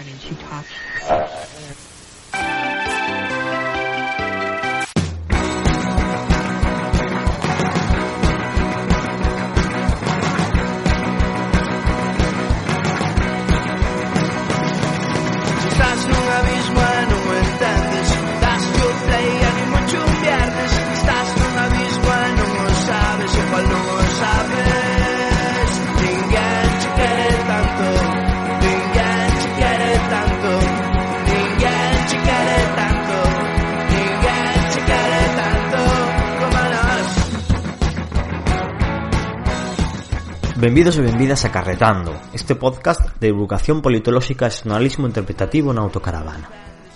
morning she talks. Benvidos e benvidas a Carretando, este podcast de divulgación politolóxica e xornalismo interpretativo na autocaravana.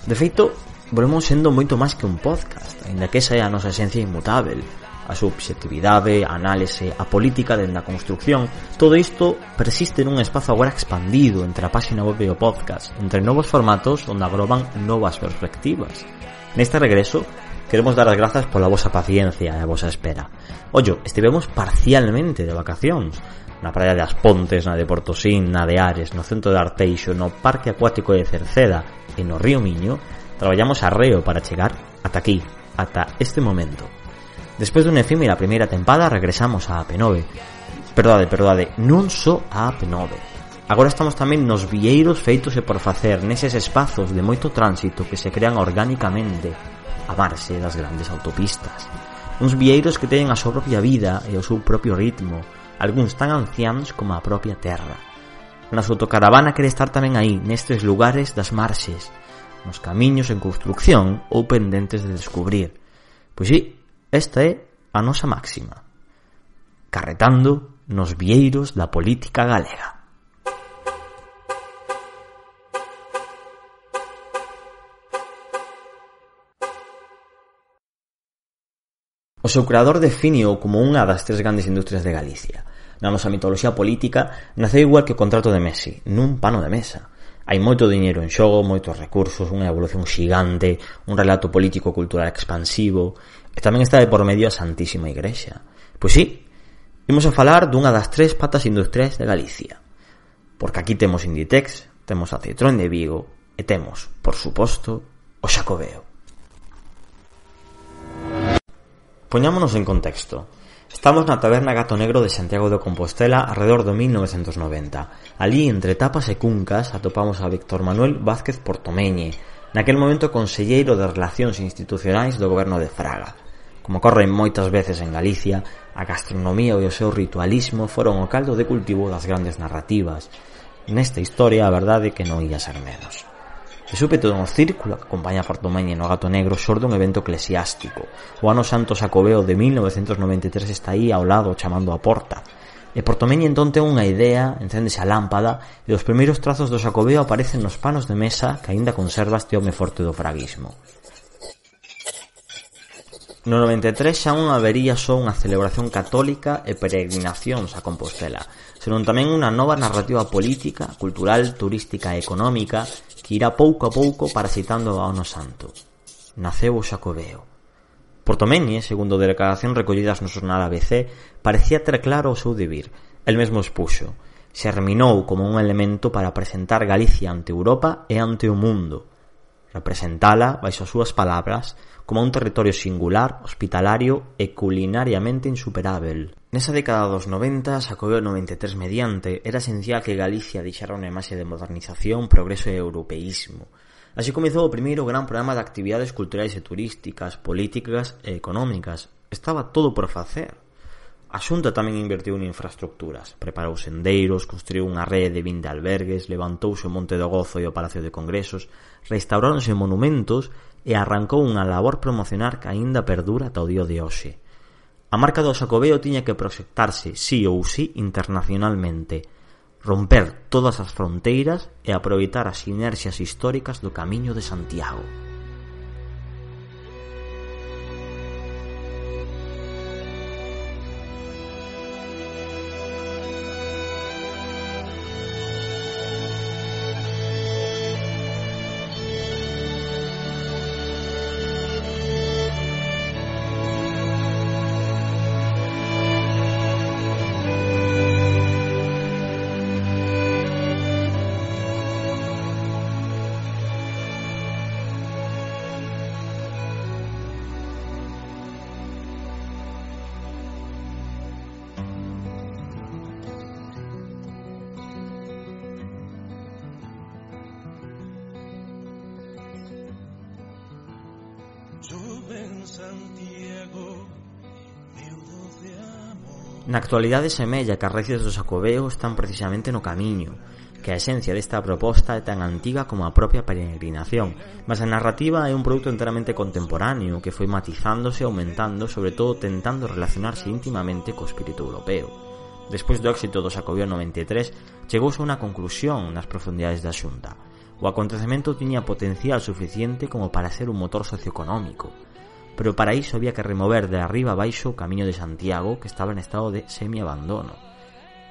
De feito, volvemos sendo moito máis que un podcast, aínda que esa é a nosa esencia inmutável, a subjetividade, a análise, a política dende a construcción, todo isto persiste nun espazo agora expandido entre a página web e o podcast, entre novos formatos onde agroban novas perspectivas. Neste regreso, queremos dar as grazas pola vosa paciencia e a vosa espera. Ollo, estivemos parcialmente de vacacións, na praia de As Pontes, na de Portosín, na de Ares, no centro de Arteixo, no Parque Acuático de Cerceda e no Río Miño, traballamos a reo para chegar ata aquí, ata este momento. Despois dunha efímera primeira tempada regresamos a AP9. Perdade, perdade, non só a AP9. Agora estamos tamén nos vieiros feitos e por facer neses espazos de moito tránsito que se crean orgánicamente a marxe das grandes autopistas. Uns vieiros que teñen a súa propia vida e o seu propio ritmo, algúns tan anciáns como a propia terra. Na autocaravana quere estar tamén aí, nestes lugares das marxes, nos camiños en construcción ou pendentes de descubrir. Pois sí, esta é a nosa máxima. Carretando nos vieiros da política galega. O seu creador defíneo como unha das tres grandes industrias de Galicia. Na nosa mitoloxía política naceu igual que o contrato de Messi, nun pano de mesa. Hai moito diñeiro en xogo, moitos recursos, unha evolución xigante, un relato político cultural expansivo, e tamén está de por medio a Santísima Igrexa. Pois sí, imos a falar dunha das tres patas industriais de Galicia. Porque aquí temos Inditex, temos a Citroën de Vigo e temos, por suposto, o Xacobeo. Poñámonos en contexto. Estamos na taberna Gato Negro de Santiago de Compostela alrededor do 1990. Alí, entre tapas e cuncas, atopamos a Víctor Manuel Vázquez Portomeñe, naquel momento conselleiro de Relacións Institucionais do goberno de Fraga. Como corren moitas veces en Galicia, a gastronomía e o seu ritualismo foron o caldo de cultivo das grandes narrativas. Nesta historia, a verdade é que non ia ser menos. E súpeto un círculo que acompaña a Fartomeñe no Gato Negro xorde un evento eclesiástico. O ano santo sacobeo de 1993 está aí ao lado chamando a porta. E Portomeñe entón ten unha idea, encéndese a lámpada e os primeiros trazos do sacobeo aparecen nos panos de mesa que aínda conserva este home forte do fraguismo. No 93 xa non habería só unha celebración católica e peregrinacións a Compostela senón tamén unha nova narrativa política, cultural, turística e económica que irá pouco a pouco parasitando ao no santo. Naceu o Xacobeo. Portomeñe, segundo declaración recollidas no xornal ABC, parecía ter claro o seu debir. El mesmo expuxo. Se reminou como un elemento para presentar Galicia ante Europa e ante o mundo. Representala, baixo as súas palabras, como un territorio singular, hospitalario e culinariamente insuperável. Nesa década dos 90, sacou o 93 mediante, era esencial que Galicia deixara unha imaxe de modernización, progreso e europeísmo. Así comezou o primeiro gran programa de actividades culturais e turísticas, políticas e económicas. Estaba todo por facer. A Xunta tamén invertiu en infraestructuras, preparou sendeiros, construiu unha rede de 20 albergues, levantouse o Monte do Gozo e o Palacio de Congresos, restauráronse monumentos e arrancou unha labor promocionar que aínda perdura ata o día de hoxe. A marca do Xacobeo tiña que proxectarse sí ou sí internacionalmente, romper todas as fronteiras e aproveitar as sinerxias históricas do Camiño de Santiago. Na actualidade semella que as raíces do Xacobeo están precisamente no camiño, que a esencia desta proposta é tan antiga como a propia peregrinación, mas a narrativa é un produto enteramente contemporáneo que foi matizándose e aumentando, sobre todo tentando relacionarse íntimamente co espírito europeo. Despois do éxito do Xacobeo 93, chegouse a unha conclusión nas profundidades da xunta. O acontecemento tiña potencial suficiente como para ser un motor socioeconómico, pero para iso había que remover de arriba a baixo o camiño de Santiago que estaba en estado de semiabandono.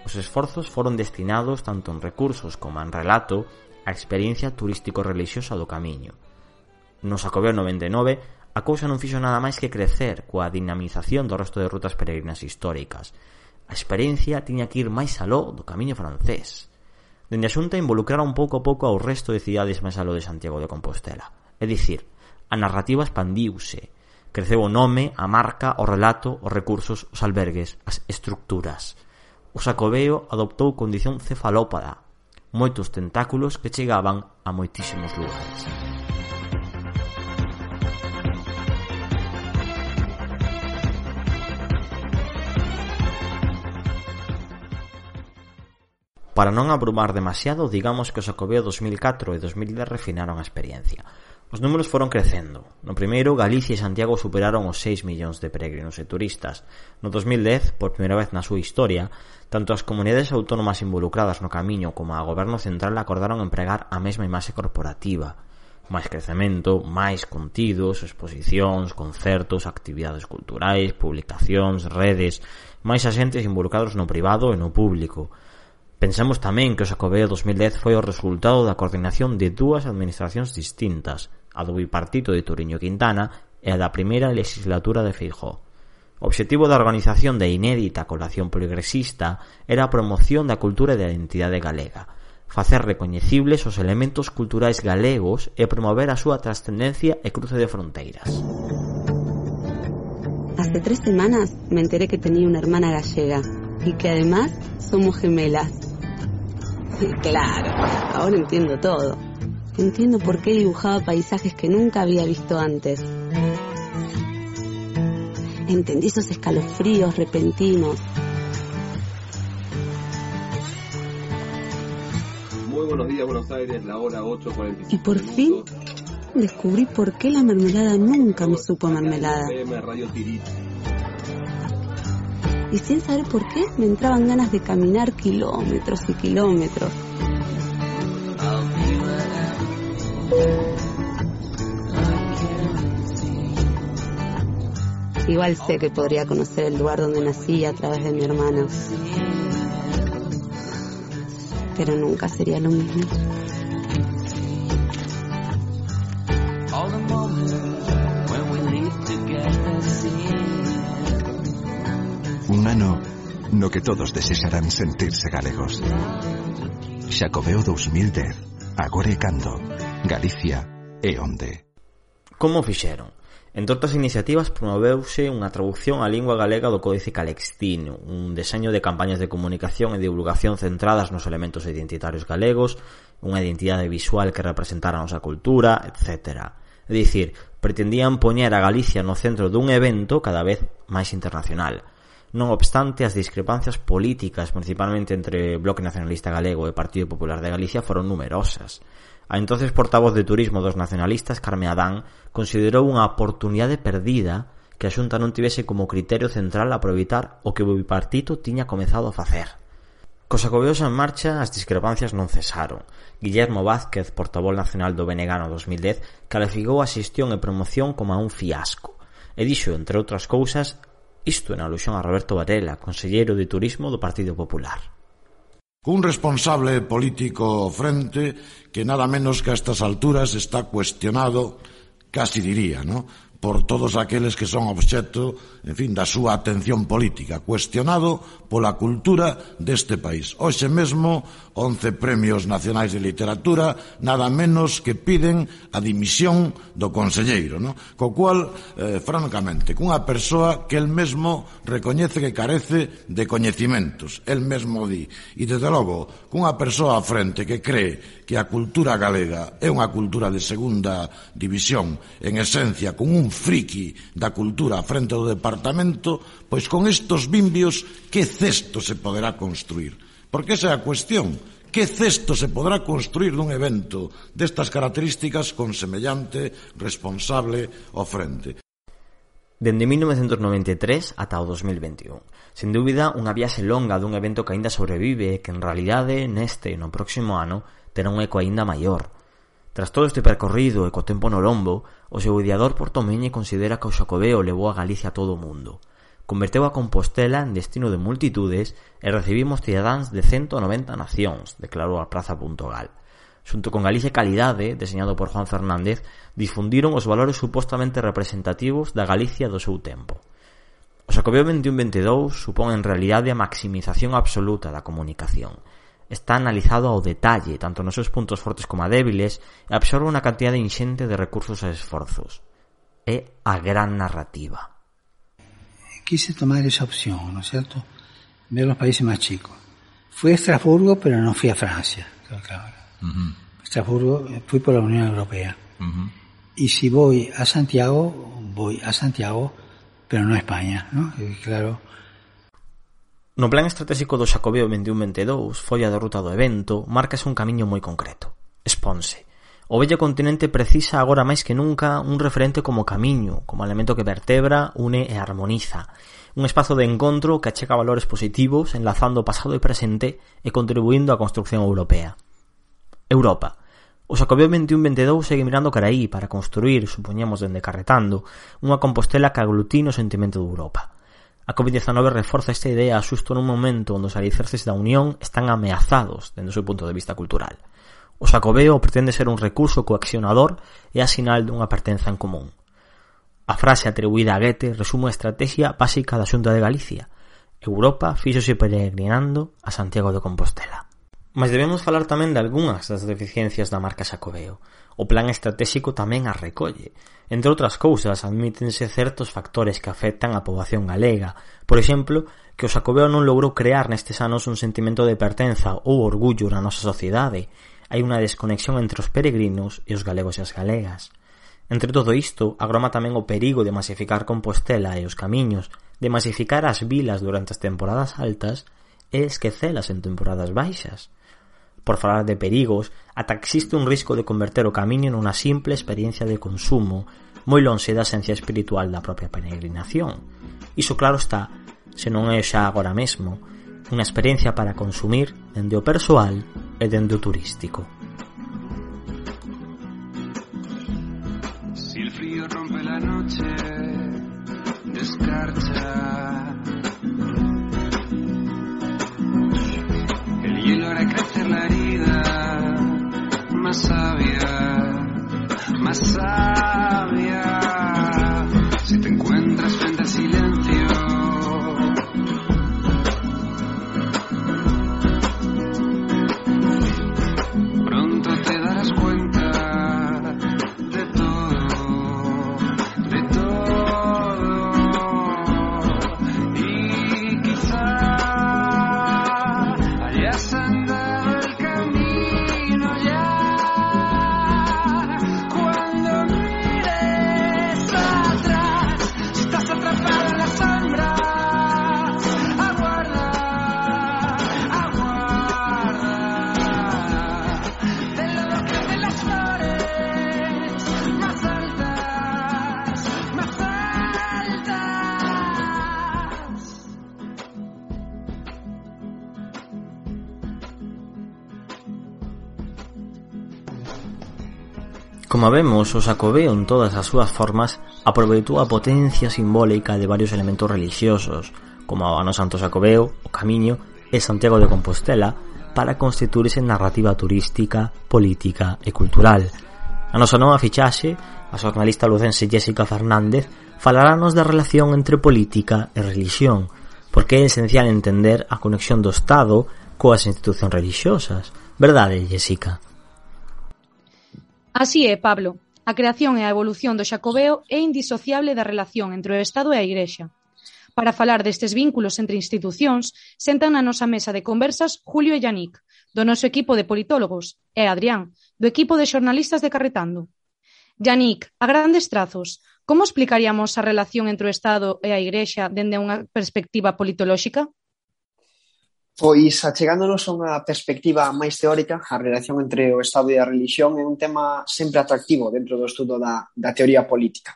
Os esforzos foron destinados tanto en recursos como en relato á experiencia turístico-relixiosa do camiño. No Sacobeo 99, a cousa non fixo nada máis que crecer coa dinamización do resto de rutas peregrinas históricas. A experiencia tiña que ir máis aló do camiño francés. Dende a xunta involucraron pouco a pouco ao resto de cidades máis aló de Santiago de Compostela. É dicir, a narrativa expandiuse, Creceu o nome, a marca, o relato, os recursos, os albergues, as estructuras. O sacobeo adoptou condición cefalópada, moitos tentáculos que chegaban a moitísimos lugares. Para non abrumar demasiado, digamos que o Sacobeo 2004 e 2010 refinaron a experiencia. Os números foron crecendo. No primeiro, Galicia e Santiago superaron os 6 millóns de peregrinos e turistas. No 2010, por primeira vez na súa historia, tanto as comunidades autónomas involucradas no camiño como a Goberno Central acordaron empregar a mesma imaxe corporativa. Máis crecemento, máis contidos, exposicións, concertos, actividades culturais, publicacións, redes, máis axentes involucrados no privado e no público. Pensamos tamén que o Xacobeo 2010 foi o resultado da coordinación de dúas administracións distintas, a do bipartito de Turiño Quintana e a da primeira legislatura de Feijó. O obxectivo da organización de inédita colación progresista era a promoción da cultura e da identidade galega, facer recoñecibles os elementos culturais galegos e promover a súa trascendencia e cruce de fronteiras. Hace tres semanas me enteré que tenía una hermana gallega y que además somos gemelas. Claro, ahora entiendo todo. Entiendo por qué dibujaba paisajes que nunca había visto antes. Entendí esos escalofríos repentinos. Muy buenos días, Buenos Aires, la hora 8.45. Y por fin descubrí por qué la mermelada nunca me supo mermelada. Y sin saber por qué me entraban ganas de caminar kilómetros y kilómetros. Igual sé que podría conocer el lugar donde nací a través de mi hermano. Pero nunca sería lo mismo. Un ano no que todos desexarán sentirse galegos. Xacobeo 2010, agora e cando, Galicia e onde. Como fixeron? En outras iniciativas promoveuse unha traducción á lingua galega do Códice Calextino, un deseño de campañas de comunicación e divulgación centradas nos elementos identitarios galegos, unha identidade visual que representara a nosa cultura, etc. É dicir, pretendían poñer a Galicia no centro dun evento cada vez máis internacional. Non obstante, as discrepancias políticas, principalmente entre Bloque Nacionalista Galego e Partido Popular de Galicia, foron numerosas A entonces portavoz de Turismo dos nacionalistas, Carme Adán, considerou unha oportunidade perdida que a Xunta non tivese como criterio central aproveitar o que o bipartito tiña comezado a facer. Cos acobeos en marcha, as discrepancias non cesaron. Guillermo Vázquez, portavoz nacional do BNG 2010, calificou a xestión e promoción como a un fiasco. E dixo, entre outras cousas, isto en alusión a Roberto Varela, conselleiro de Turismo do Partido Popular cun responsable político frente que nada menos que a estas alturas está cuestionado, casi diría, ¿no? por todos aqueles que son obxecto, en fin, da súa atención política, cuestionado pola cultura deste país. Hoxe mesmo, 11 premios nacionais de literatura, nada menos que piden a dimisión do conselleiro, no? co cual, eh, francamente, cunha persoa que el mesmo recoñece que carece de coñecimentos. El mesmo di, e desde logo, cunha persoa á frente que cree que a cultura galega é unha cultura de segunda división, en esencia, con un friki da cultura á frente do departamento, pois con estos bimbios que cesto se poderá construir? Porque esa é a cuestión. Que cesto se podrá construir dun evento destas características con semellante responsable ao frente? Dende 1993 ata o 2021. Sen dúbida, unha viaxe longa dun evento que aínda sobrevive e que en realidade neste e no próximo ano terá un eco aínda maior. Tras todo este percorrido e co tempo no lombo, o seu ideador portomeñe considera que o Xacobeo levou a Galicia a todo o mundo. Converteu a Compostela en destino de multitudes e recibimos cidadáns de 190 nacións, declarou a Praza.gal xunto con Galicia Calidade, deseñado por Juan Fernández, difundiron os valores supostamente representativos da Galicia do seu tempo. O Xacobeo 21-22 supón en realidade a maximización absoluta da comunicación. Está analizado ao detalle, tanto nos seus puntos fortes como a débiles, e absorbe unha cantidade inxente de recursos e esforzos. É a gran narrativa. Quise tomar esa opción, ¿no es cierto? Ver los países más chicos. Fui a Estrasburgo, pero no fui a Francia, Claro. Mm-hmm. Uh -huh. Estrasburgo, eh, fui por la Unión Europea. Uh -huh. Y si voy a Santiago, voy a Santiago, pero no a España, ¿no? Claro. No plan estratégico do Xacobeo 21-22, folla da ruta do evento, marcas un camiño moi concreto. Esponse. O bello continente precisa agora máis que nunca un referente como camiño, como elemento que vertebra, une e harmoniza. Un espazo de encontro que achega valores positivos, enlazando o pasado e presente e contribuindo á construcción europea. Europa. O Xacobeo 21-22 segue mirando cara aí para construir, supoñemos dende carretando, unha Compostela que aglutina o sentimento de Europa. A COVID-19 reforza esta idea xusto nun momento onde os alicerces da Unión están ameazados dende o seu punto de vista cultural. O Xacobeo pretende ser un recurso coaccionador e a sinal dunha pertenza en común. A frase atribuída a Goethe resume a estrategia básica da Xunta de Galicia. Europa fíxose peregrinando a Santiago de Compostela. Mas debemos falar tamén de algunhas das deficiencias da marca Xacobeo. O plan estratégico tamén as recolle. Entre outras cousas, admítense certos factores que afectan a poboación galega. Por exemplo, que o Xacobeo non logrou crear nestes anos un sentimento de pertenza ou orgullo na nosa sociedade. Hai unha desconexión entre os peregrinos e os galegos e as galegas. Entre todo isto, agroma tamén o perigo de masificar Compostela e os camiños, de masificar as vilas durante as temporadas altas e esquecelas en temporadas baixas por falar de perigos, ata que existe un risco de converter o camiño nunha simple experiencia de consumo moi lonxe da esencia espiritual da propia peregrinación. Iso claro está, se non é xa agora mesmo, unha experiencia para consumir dende o persoal e dende o turístico. Si el frío rompe la noche, descarcha la herida, más sabia, más sabia. Como vemos, o xacobeo en todas as súas formas aproveitou a potencia simbólica de varios elementos religiosos, como o ano santo xacobeo, o camiño e Santiago de Compostela, para constituirse en narrativa turística, política e cultural. A nosa nova fichaxe, a xornalista lucense Jessica Fernández, falarános da relación entre política e religión, porque é esencial entender a conexión do Estado coas institucións religiosas. Verdade, Jessica? Así é, Pablo, a creación e a evolución do Xacobeo é indisociable da relación entre o Estado e a Igrexa. Para falar destes vínculos entre institucións, sentan na nosa mesa de conversas Julio e Yannick, do noso equipo de politólogos, e Adrián, do equipo de xornalistas de Carretando. Yannick, a grandes trazos, como explicaríamos a relación entre o Estado e a Igrexa dende unha perspectiva politolóxica? Pois, achegándonos a unha perspectiva máis teórica, a relación entre o Estado e a religión é un tema sempre atractivo dentro do estudo da, da teoría política.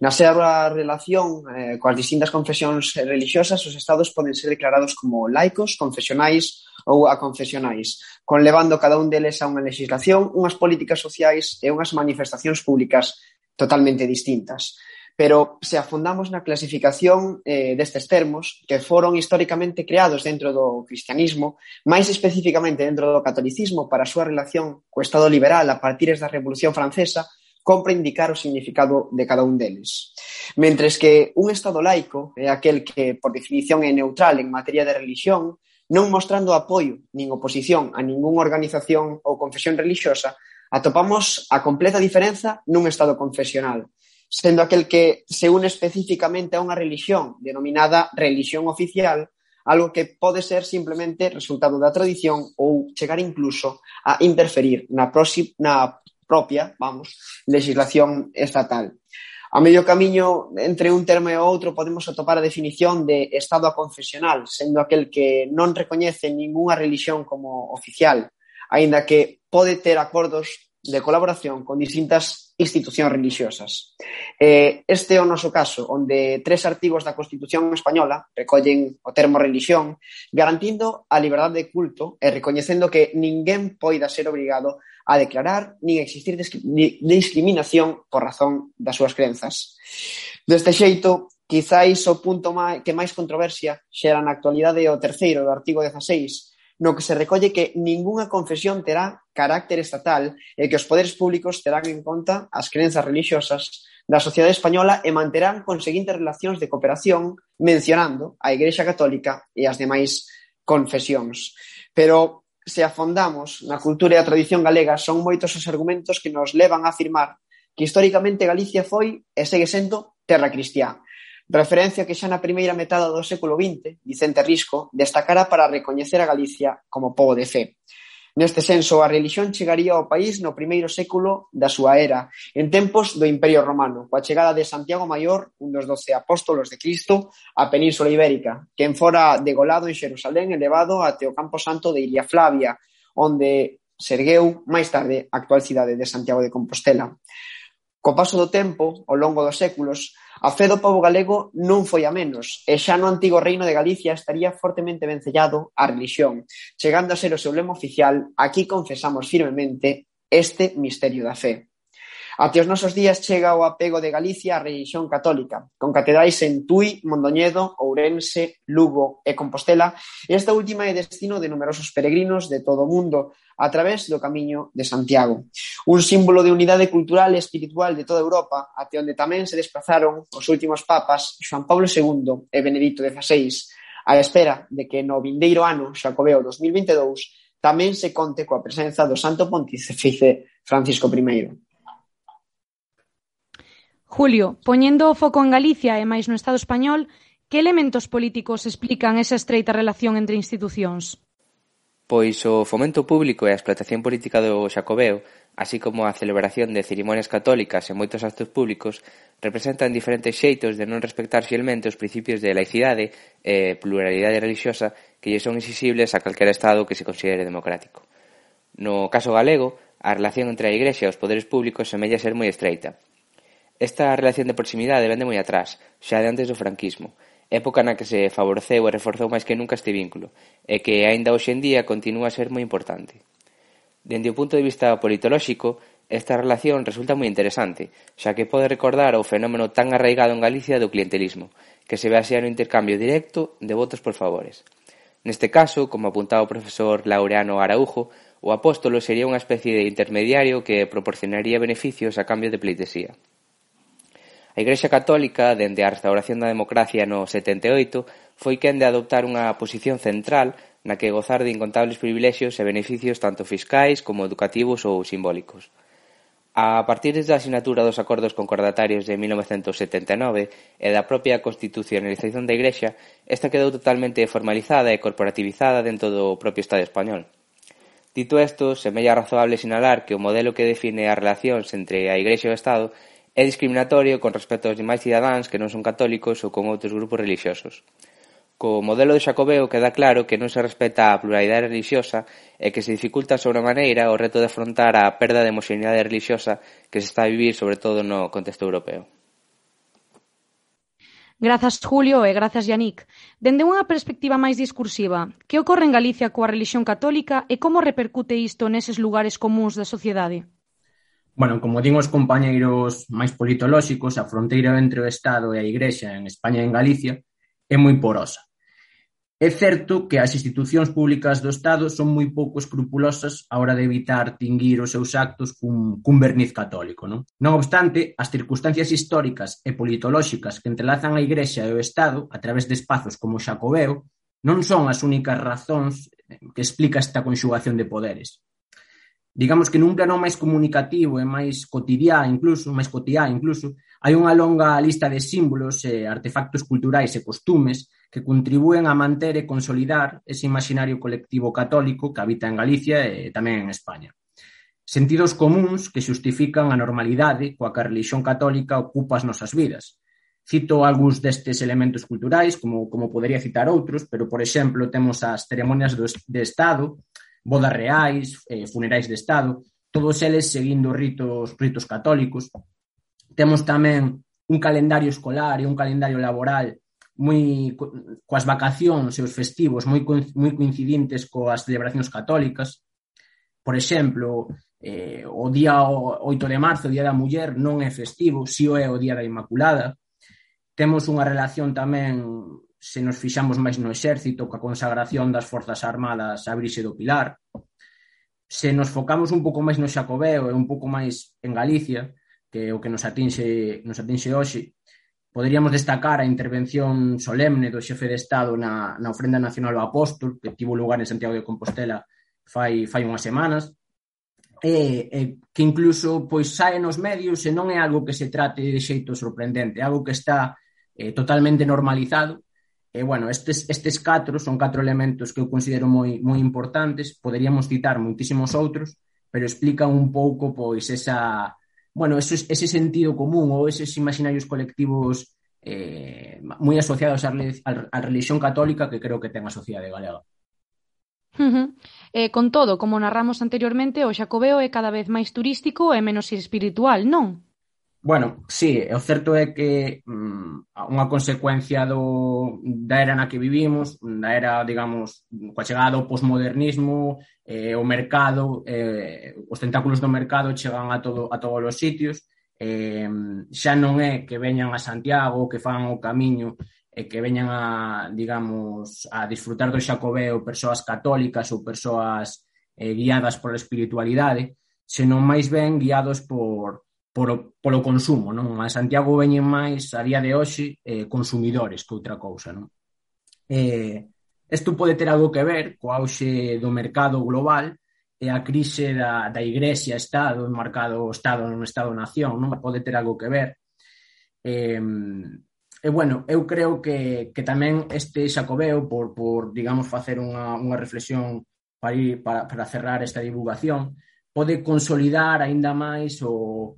Na seva relación eh, coas distintas confesións religiosas, os Estados poden ser declarados como laicos, confesionais ou aconfesionais, conlevando cada un deles a unha legislación, unhas políticas sociais e unhas manifestacións públicas totalmente distintas. Pero se afundamos na clasificación eh, destes termos que foron históricamente creados dentro do cristianismo, máis especificamente dentro do catolicismo para a súa relación co Estado liberal a partir da Revolución Francesa, compre indicar o significado de cada un deles. Mentres que un Estado laico é aquel que, por definición, é neutral en materia de religión, non mostrando apoio nin oposición a ningunha organización ou confesión religiosa, atopamos a completa diferenza nun Estado confesional, sendo aquel que se une especificamente a unha religión denominada religión oficial, algo que pode ser simplemente resultado da tradición ou chegar incluso a interferir na, na propia, vamos, legislación estatal. A medio camiño, entre un termo e outro, podemos atopar a definición de Estado confesional, sendo aquel que non recoñece ningunha religión como oficial, aínda que pode ter acordos de colaboración con distintas institucións religiosas. Eh, este é o noso caso, onde tres artigos da Constitución Española recollen o termo religión, garantindo a liberdade de culto e recoñecendo que ninguén poida ser obrigado a declarar nin existir discriminación por razón das súas crenzas. Deste xeito, quizáis o punto que máis controversia xera na actualidade o terceiro do artigo 16, no que se recolle que ningunha confesión terá carácter estatal e que os poderes públicos terán en conta as crenzas religiosas da sociedade española e manterán conseguintes relacións de cooperación mencionando a Igrexa Católica e as demais confesións. Pero se afondamos na cultura e a tradición galega son moitos os argumentos que nos levan a afirmar que históricamente Galicia foi e segue sendo terra cristiá. Referencia que xa na primeira metade do século XX, Vicente Risco destacara para recoñecer a Galicia como pobo de fe. Neste senso, a relixión chegaría ao país no primeiro século da súa era, en tempos do Imperio Romano, coa chegada de Santiago Maior, un dos doce apóstolos de Cristo, á Península Ibérica, quen fora degolado en Xerusalén e levado até o Campo Santo de Iria Flavia, onde sergueu máis tarde a actual cidade de Santiago de Compostela. Co paso do tempo, ao longo dos séculos, A fe do pobo galego non foi a menos, e xa no antigo reino de Galicia estaría fortemente vencellado a religión, chegando a ser o seu lema oficial, aquí confesamos firmemente este misterio da fe. Até os nosos días chega o apego de Galicia á religión católica, con catedrais en Tui, Mondoñedo, Ourense, Lugo e Compostela, e esta última é destino de numerosos peregrinos de todo o mundo a través do Camiño de Santiago. Un símbolo de unidade cultural e espiritual de toda Europa, até onde tamén se desplazaron os últimos papas Juan Pablo II e Benedicto XVI, á espera de que no vindeiro ano, Xacobeo 2022, tamén se conte coa presenza do Santo Pontífice Francisco I. Julio, poñendo o foco en Galicia e máis no Estado español, que elementos políticos explican esa estreita relación entre institucións? Pois o fomento público e a explotación política do xacobeo, así como a celebración de cerimonias católicas e moitos actos públicos, representan diferentes xeitos de non respectar fielmente os principios de laicidade e pluralidade religiosa que lle son exixibles a calquera Estado que se considere democrático. No caso galego, a relación entre a Igrexa e os poderes públicos semella ser moi estreita, Esta relación de proximidade vende moi atrás, xa de antes do franquismo, época na que se favoreceu e reforzou máis que nunca este vínculo, e que aínda hoxe en día continúa a ser moi importante. Dende o punto de vista politolóxico, esta relación resulta moi interesante, xa que pode recordar o fenómeno tan arraigado en Galicia do clientelismo, que se basea no intercambio directo de votos por favores. Neste caso, como apuntaba o profesor Laureano Araujo, o apóstolo sería unha especie de intermediario que proporcionaría beneficios a cambio de pleitesía. A Igrexa Católica, dende a restauración da democracia no 78, foi quen de adoptar unha posición central na que gozar de incontables privilexios e beneficios tanto fiscais como educativos ou simbólicos. A partir da asinatura dos acordos concordatarios de 1979 e da propia constitucionalización da Igrexa, esta quedou totalmente formalizada e corporativizada dentro do propio Estado español. Dito isto, semella razoable sinalar que o modelo que define as relacións entre a Igrexa e o Estado É discriminatorio con respecto aos demais cidadáns que non son católicos ou con outros grupos religiosos. Co modelo de Xacobeo queda claro que non se respeta a pluralidade religiosa e que se dificulta sobre maneira o reto de afrontar a perda de homoxeneidade religiosa que se está a vivir sobre todo no contexto europeo. Grazas, Julio, e grazas, Yannick. Dende unha perspectiva máis discursiva, que ocorre en Galicia coa religión católica e como repercute isto neses lugares comuns da sociedade? Bueno, como din os compañeiros máis politolóxicos, a fronteira entre o Estado e a Igrexa en España e en Galicia é moi porosa. É certo que as institucións públicas do Estado son moi pouco escrupulosas a hora de evitar tinguir os seus actos cun, cun verniz católico. Non? non obstante, as circunstancias históricas e politolóxicas que entrelazan a Igrexa e o Estado a través de espazos como o Xacobeo non son as únicas razóns que explica esta conxugación de poderes digamos que nun plano máis comunicativo e máis cotidiá incluso, máis cotiá incluso, hai unha longa lista de símbolos e artefactos culturais e costumes que contribúen a manter e consolidar ese imaginario colectivo católico que habita en Galicia e tamén en España. Sentidos comuns que xustifican a normalidade coa que a religión católica ocupa as nosas vidas. Cito algúns destes elementos culturais, como, como podería citar outros, pero, por exemplo, temos as ceremonias do, de Estado, bodas reais, eh, funerais de Estado, todos eles seguindo ritos, ritos católicos. Temos tamén un calendario escolar e un calendario laboral moi coas vacacións e os festivos moi moi coincidentes coas celebracións católicas. Por exemplo, eh, o día 8 de marzo, o Día da Muller, non é festivo, si o é o Día da Inmaculada. Temos unha relación tamén se nos fixamos máis no exército, coa consagración das forzas armadas a brise do Pilar, se nos focamos un pouco máis no Xacobeo e un pouco máis en Galicia, que é o que nos atinxe, nos atinxe hoxe, poderíamos destacar a intervención solemne do xefe de Estado na, na ofrenda nacional ao apóstol, que tivo lugar en Santiago de Compostela fai, fai unhas semanas, e, e que incluso pois sae nos medios e non é algo que se trate de xeito sorprendente, é algo que está eh, totalmente normalizado E, bueno, estes, estes catro son catro elementos que eu considero moi, moi importantes, poderíamos citar moitísimos outros, pero explican un pouco pois esa, bueno, ese, ese sentido común ou eses imaginarios colectivos eh, moi asociados á, á religión católica que creo que ten a sociedade galega. Uh -huh. eh, con todo, como narramos anteriormente, o Xacobeo é cada vez máis turístico e menos espiritual, non? Bueno, sí, o certo é que mm, unha consecuencia do, da era na que vivimos, da era, digamos, coa chegada do posmodernismo, eh, o mercado, eh, os tentáculos do mercado chegan a, todo, a todos os sitios, eh, xa non é que veñan a Santiago, que fan o camiño, e que veñan a, digamos, a disfrutar do xacobeo persoas católicas ou persoas eh, guiadas pola espiritualidade, senón máis ben guiados por, polo, polo consumo, non? A Santiago veñen máis a día de hoxe eh, consumidores que outra cousa, non? Eh, isto pode ter algo que ver co auxe do mercado global e a crise da, da Igrexa Estado, enmarcado mercado Estado non Estado-Nación, non pode ter algo que ver. Eh, E, bueno, eu creo que, que tamén este Xacobeo, por, por digamos, facer unha, unha reflexión para, ir, para, para cerrar esta divulgación, pode consolidar aínda máis o,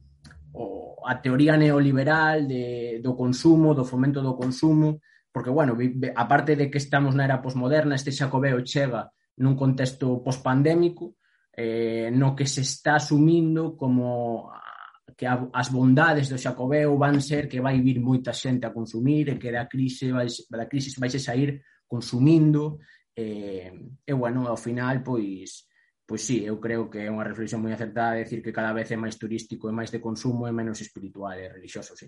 o a teoría neoliberal de, do consumo, do fomento do consumo, porque, bueno, aparte de que estamos na era posmoderna, este xacobeo chega nun contexto pospandémico eh, no que se está asumindo como que a, as bondades do xacobeo van ser que vai vir moita xente a consumir e que da crise vai, da crise vai se sair consumindo eh, e, bueno, ao final, pois, pois sí, eu creo que é unha reflexión moi acertada decir que cada vez é máis turístico e máis de consumo e menos espiritual e religioso, sí.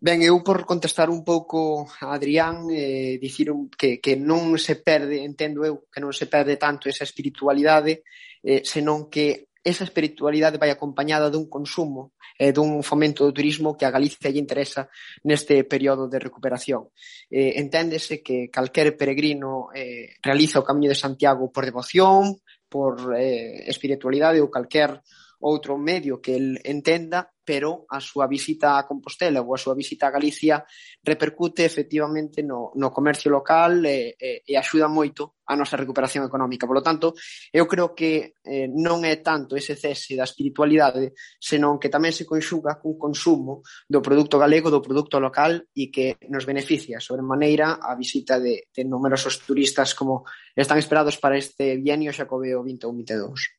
Ben, eu por contestar un pouco a Adrián, eh, dicir que, que non se perde, entendo eu, que non se perde tanto esa espiritualidade, eh, senón que esa espiritualidade vai acompañada dun consumo e eh, dun fomento do turismo que a Galicia lle interesa neste período de recuperación. Eh, enténdese que calquer peregrino eh, realiza o Camiño de Santiago por devoción, por eh, espiritualidade ou calquer outro medio que el entenda, pero a súa visita a Compostela ou a súa visita a Galicia repercute efectivamente no, no comercio local e, e, e axuda moito a nosa recuperación económica. Por lo tanto, eu creo que eh, non é tanto ese cese da espiritualidade, senón que tamén se conxuga cun consumo do produto galego, do produto local e que nos beneficia sobre maneira a visita de, de numerosos turistas como están esperados para este bienio xacobeo 21-22.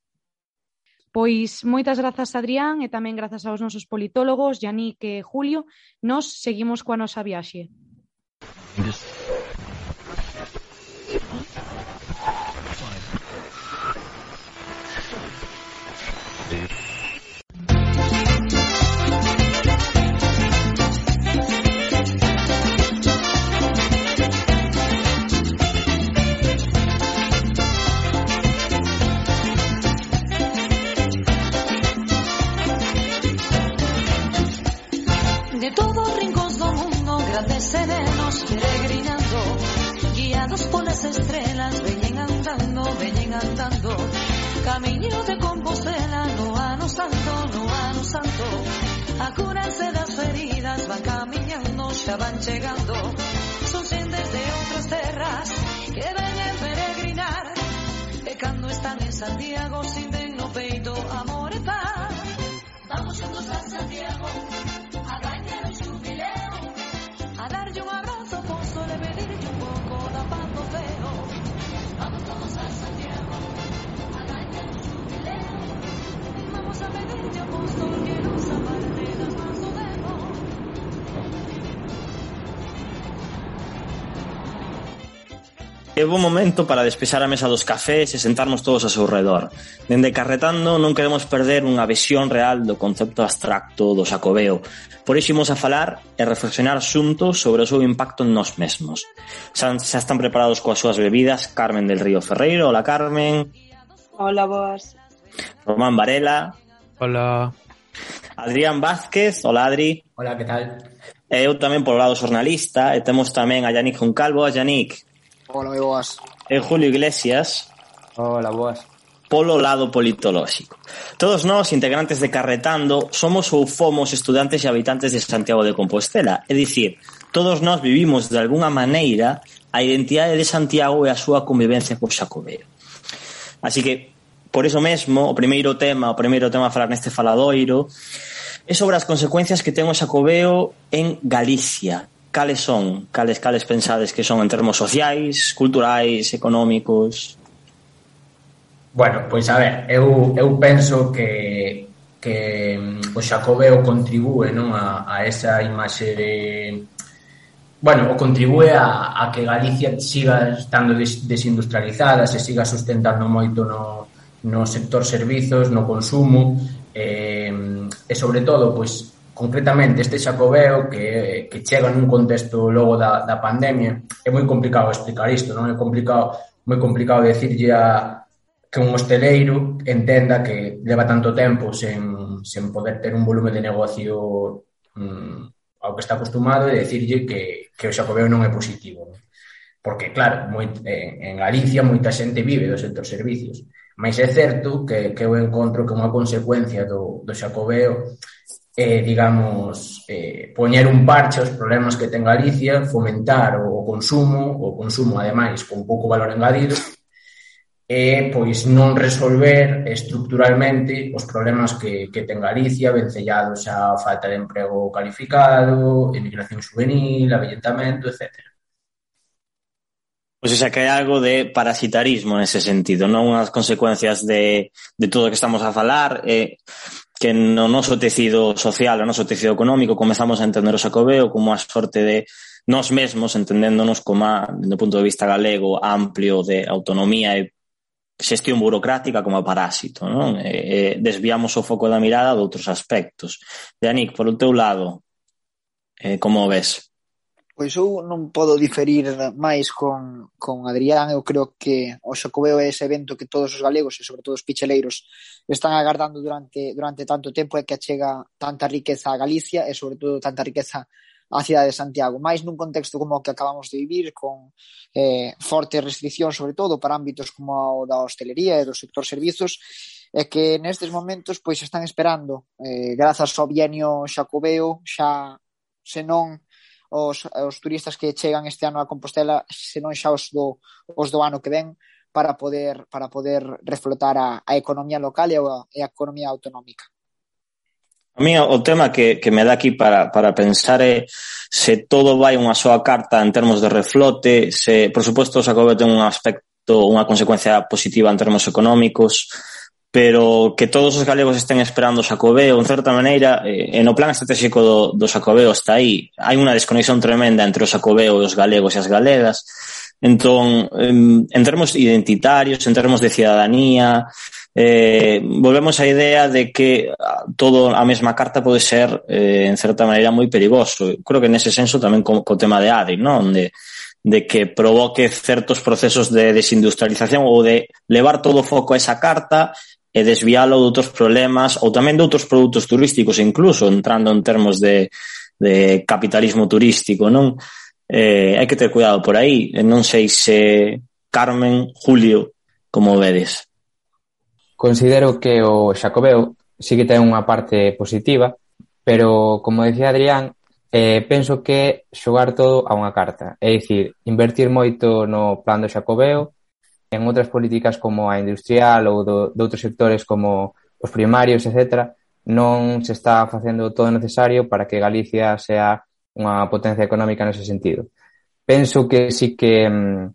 Pois moitas grazas, Adrián, e tamén grazas aos nosos politólogos, Yannick e Julio. Nos seguimos coa nosa viaxe. de todos rincos del mundo, grandes serenos peregrinando, guiados por las estrellas, venían andando, venían andando. Camino de Compostela, no ano santo, no ano santo. A curarse las heridas, van caminando, ya van llegando. Son gentes de otras tierras que ven peregrinar. Pecando están en Santiago, sin de no peito, amor y paz. Vamos juntos a Santiago. É bo momento para despexar a mesa dos cafés e sentarnos todos ao seu redor. Dende Carretando non queremos perder unha visión real do concepto abstracto do Xacobeo. Por iso imos a falar e reflexionar xuntos sobre o seu impacto en nós mesmos. Xa, xa están preparados coas súas bebidas Carmen del Río Ferreiro. Hola, Carmen. Hola, boas. Román Varela. Hola. Adrián Vázquez, hola Adri. Hola, que tal? Eh, eu tamén polo lado xornalista e temos tamén a Yannick Juncalvo, a Yannick. Hola, moi boas. E Julio Iglesias. Hola, boas. Polo lado politolóxico. Todos nós, integrantes de Carretando, somos ou fomos estudantes e habitantes de Santiago de Compostela. É dicir, todos nós vivimos de alguna maneira a identidade de Santiago e a súa convivencia co Xacobeo. Así que Por iso mesmo, o primeiro tema, o primeiro tema a falar neste faladoiro, é sobre as consecuencias que ten o Xacobeo en Galicia. Cales son? Cales, cales pensades que son en termos sociais, culturais, económicos? Bueno, pois a ver, eu, eu penso que que mm, o Xacobeo contribúe non a, a esa imaxe de bueno, o contribúe a, a que Galicia siga estando des, desindustrializada, se siga sustentando moito no, no sector servizos, no consumo, eh, e sobre todo, pois, concretamente este xacobeo que, que chega nun contexto logo da, da pandemia, é moi complicado explicar isto, non é complicado moi complicado decirlle a, que un hosteleiro entenda que leva tanto tempo sen, sen poder ter un volume de negocio mm, ao que está acostumado e decirlle que, que o xacobeo non é positivo. Non? Porque, claro, moi, en, en Galicia moita xente vive do sector servicios. Mas é certo que, que eu encontro que unha consecuencia do, do xacobeo eh, digamos, eh, poñer un parche aos problemas que ten Galicia, fomentar o consumo, o consumo, ademais, con pouco valor engadido, e, pois, non resolver estructuralmente os problemas que, que ten Galicia, vencellados a falta de emprego calificado, emigración juvenil, avellentamento, etcétera. Pois xa que hai algo de parasitarismo nese sentido, non unhas consecuencias de, de todo o que estamos a falar, eh, que no noso tecido social, no noso tecido económico, comezamos a entender o xacobeo como a sorte de nós mesmos, entendéndonos como, a, do punto de vista galego, amplio de autonomía e xestión burocrática como a parásito. Non? E, e desviamos o foco da mirada de outros aspectos. Yannick, por o teu lado, eh, como ves? Pois eu non podo diferir máis con, con Adrián, eu creo que o Xacobeo é ese evento que todos os galegos e sobre todo os picheleiros están agardando durante, durante tanto tempo e que achega tanta riqueza a Galicia e sobre todo tanta riqueza á cidade de Santiago, máis nun contexto como o que acabamos de vivir, con eh, fortes restriccións, sobre todo para ámbitos como o da hostelería e do sector servizos, é que nestes momentos pois están esperando, eh, grazas ao bienio xacobeo, xa senón os, os turistas que chegan este ano a Compostela, senón xa os do, os do ano que ven, para poder, para poder reflotar a, a economía local e a, e a economía autonómica. A mí o tema que, que me dá aquí para, para pensar é se todo vai unha soa carta en termos de reflote, se, por suposto, o Xacobeo ten un aspecto, unha consecuencia positiva en termos económicos, pero que todos os galegos estén esperando o Xacobeo, en certa maneira, eh, no plan estratégico do, do Xacobeo está aí. Hai unha desconexión tremenda entre o Xacobeo e os galegos e as galegas. Entón, en, en termos identitarios, en termos de cidadanía, eh, volvemos á idea de que todo a mesma carta pode ser, eh, en certa maneira, moi perigoso. Creo que nese senso tamén co, co tema de Adri, ¿no? onde de que provoque certos procesos de desindustrialización ou de levar todo o foco a esa carta e desvialo de outros problemas ou tamén de outros produtos turísticos incluso entrando en termos de, de capitalismo turístico non? Eh, hai que ter cuidado por aí non sei se Carmen Julio como vedes. Considero que o Xacobeo sí que ten unha parte positiva pero como decía Adrián eh, penso que xogar todo a unha carta. É dicir, invertir moito no plan do Xacobeo en outras políticas como a industrial ou do, de outros sectores como os primarios, etc., non se está facendo todo o necesario para que Galicia sea unha potencia económica nese sentido. Penso que sí que mm,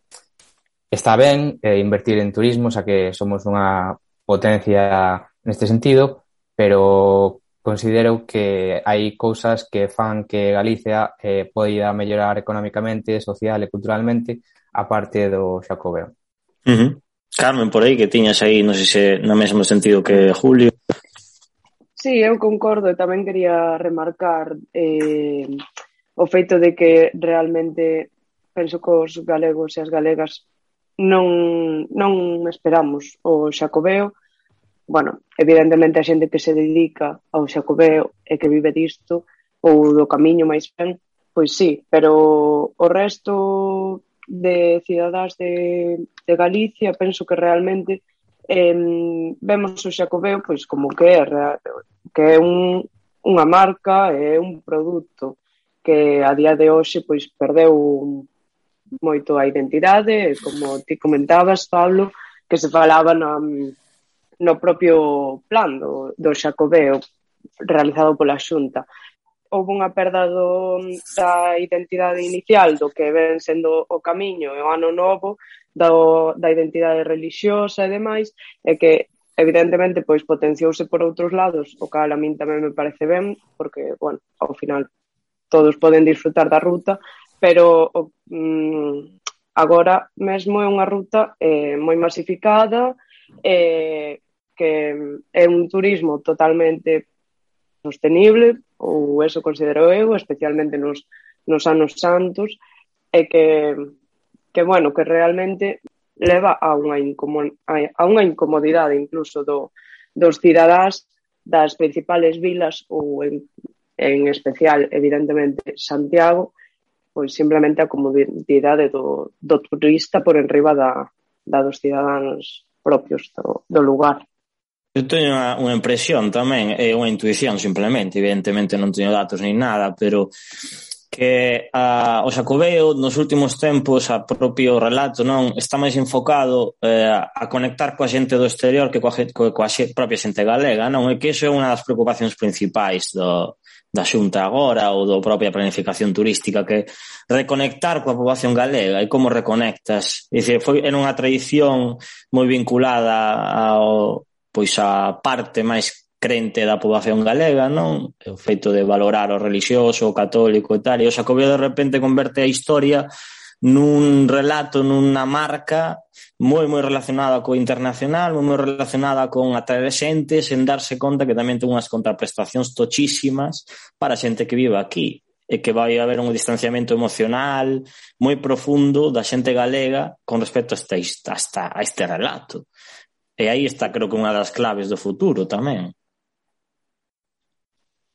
está ben eh, invertir en turismo, xa que somos unha potencia neste sentido, pero considero que hai cousas que fan que Galicia eh, poida mellorar económicamente, social e culturalmente a parte do Xacobeo. Uh -huh. Carmen, por aí, que tiñas aí, non sei se no mesmo sentido que Julio. Sí, eu concordo e tamén quería remarcar eh, o feito de que realmente penso que os galegos e as galegas non, non esperamos o xacobeo. Bueno, evidentemente a xente que se dedica ao xacobeo e que vive disto ou do camiño máis ben, pois sí, pero o resto de cidadás de, de Galicia, penso que realmente eh, vemos o Xacobeo pois como que é, que é un, unha marca, é un produto que a día de hoxe pois perdeu moito a identidade, como ti comentabas, Pablo, que se falaba na, no propio plan do, do Xacobeo realizado pola Xunta houve unha perda do, da identidade inicial do que ven sendo o camiño e o ano novo do, da identidade religiosa e demais e que evidentemente pois potenciouse por outros lados o cal a min tamén me parece ben porque, bueno, ao final todos poden disfrutar da ruta pero o, mm, agora mesmo é unha ruta eh, moi masificada eh, que é un turismo totalmente sostenible ou eso considero eu, especialmente nos, nos anos santos, e que, que bueno, que realmente leva a unha, incomo, a unha incomodidade incluso do, dos cidadás das principales vilas ou en, en especial, evidentemente, Santiago, pois simplemente a comodidade do, do turista por enriba da, da dos cidadáns propios do, do lugar. Eu teño unha, unha impresión tamén, é unha intuición simplemente, evidentemente non teño datos nin nada, pero que a, o Xacobeo nos últimos tempos, a propio relato, non está máis enfocado eh, a conectar coa xente do exterior que coa, coa, coa xe, propia xente galega, non? E que iso é unha das preocupacións principais do, da Xunta agora ou do propia planificación turística que reconectar coa poboación galega e como reconectas. Dice, foi en unha tradición moi vinculada ao, pois a parte máis crente da poboación galega, non? O feito de valorar o religioso, o católico e tal, e o Xacobeo de repente converte a historia nun relato, nunha marca moi moi relacionada co internacional, moi moi relacionada con atraer xente sen darse conta que tamén ten unhas contraprestacións tochísimas para xente que vive aquí e que vai haber un distanciamento emocional moi profundo da xente galega con respecto a este, hasta, a este relato E aí está creo que unha das claves do futuro tamén.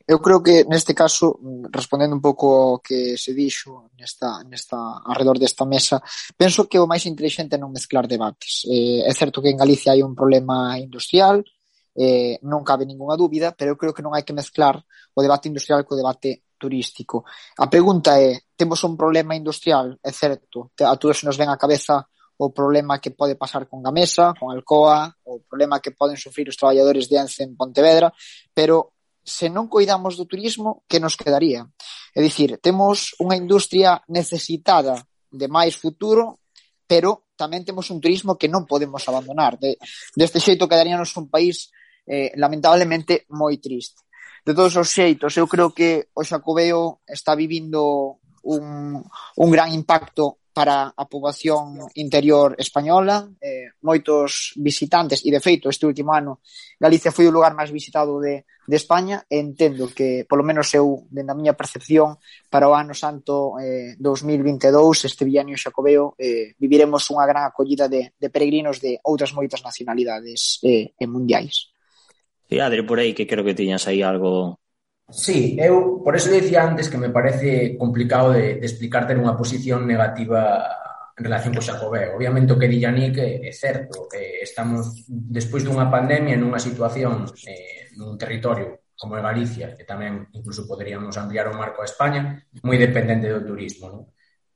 Eu creo que neste caso, respondendo un pouco ao que se dixo nesta, nesta, alrededor desta mesa, penso que o máis inteligente é non mezclar debates. Eh, é certo que en Galicia hai un problema industrial, eh, non cabe ninguna dúbida, pero eu creo que non hai que mezclar o debate industrial co debate turístico. A pregunta é, temos un problema industrial, é certo, a todos nos ven a cabeza o problema que pode pasar con Gamesa, con Alcoa, o problema que poden sufrir os traballadores de Ence en Pontevedra, pero se non coidamos do turismo, que nos quedaría? É dicir, temos unha industria necesitada de máis futuro, pero tamén temos un turismo que non podemos abandonar. De, deste xeito quedaríanos un país eh, lamentablemente moi triste. De todos os xeitos, eu creo que o Xacobeo está vivindo un, un gran impacto para a poboación interior española, eh, moitos visitantes, e de feito este último ano Galicia foi o lugar máis visitado de, de España, e entendo que, polo menos eu, dende a miña percepción, para o ano santo eh, 2022, este bienio xacobeo, eh, viviremos unha gran acollida de, de peregrinos de outras moitas nacionalidades eh, e mundiais. E Adri, por aí, que creo que tiñas aí algo Sí, eu por eso dicía antes que me parece complicado de, de explicar ter unha posición negativa en relación co Xacobé. Obviamente o que di Yannick é, é certo, eh, estamos despois dunha pandemia nunha situación eh, nun territorio como é Galicia, que tamén incluso poderíamos ampliar o marco a España, moi dependente do turismo. Non?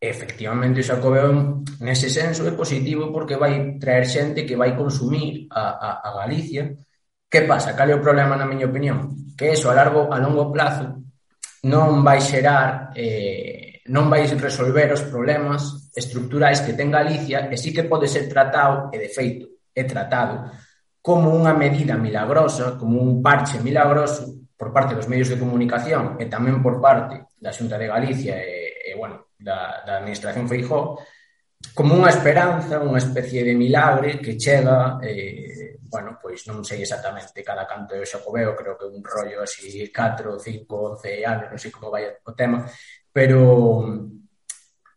Efectivamente, o Xacobeo nese senso é positivo porque vai traer xente que vai consumir a, a, a Galicia, Que pasa? Cal é o problema, na miña opinión? Que eso a largo a longo plazo non vai xerar eh, non vai resolver os problemas estructurais que ten Galicia e sí que pode ser tratado, e de feito é tratado, como unha medida milagrosa, como un parche milagroso por parte dos medios de comunicación e tamén por parte da Xunta de Galicia e, e bueno, da, da Administración Feijó, como unha esperanza, unha especie de milagre que chega eh, bueno, pois non sei exactamente cada canto eu Xacobeo, veo, creo que un rollo así 4, 5, 11 anos, non sei como vai o tema, pero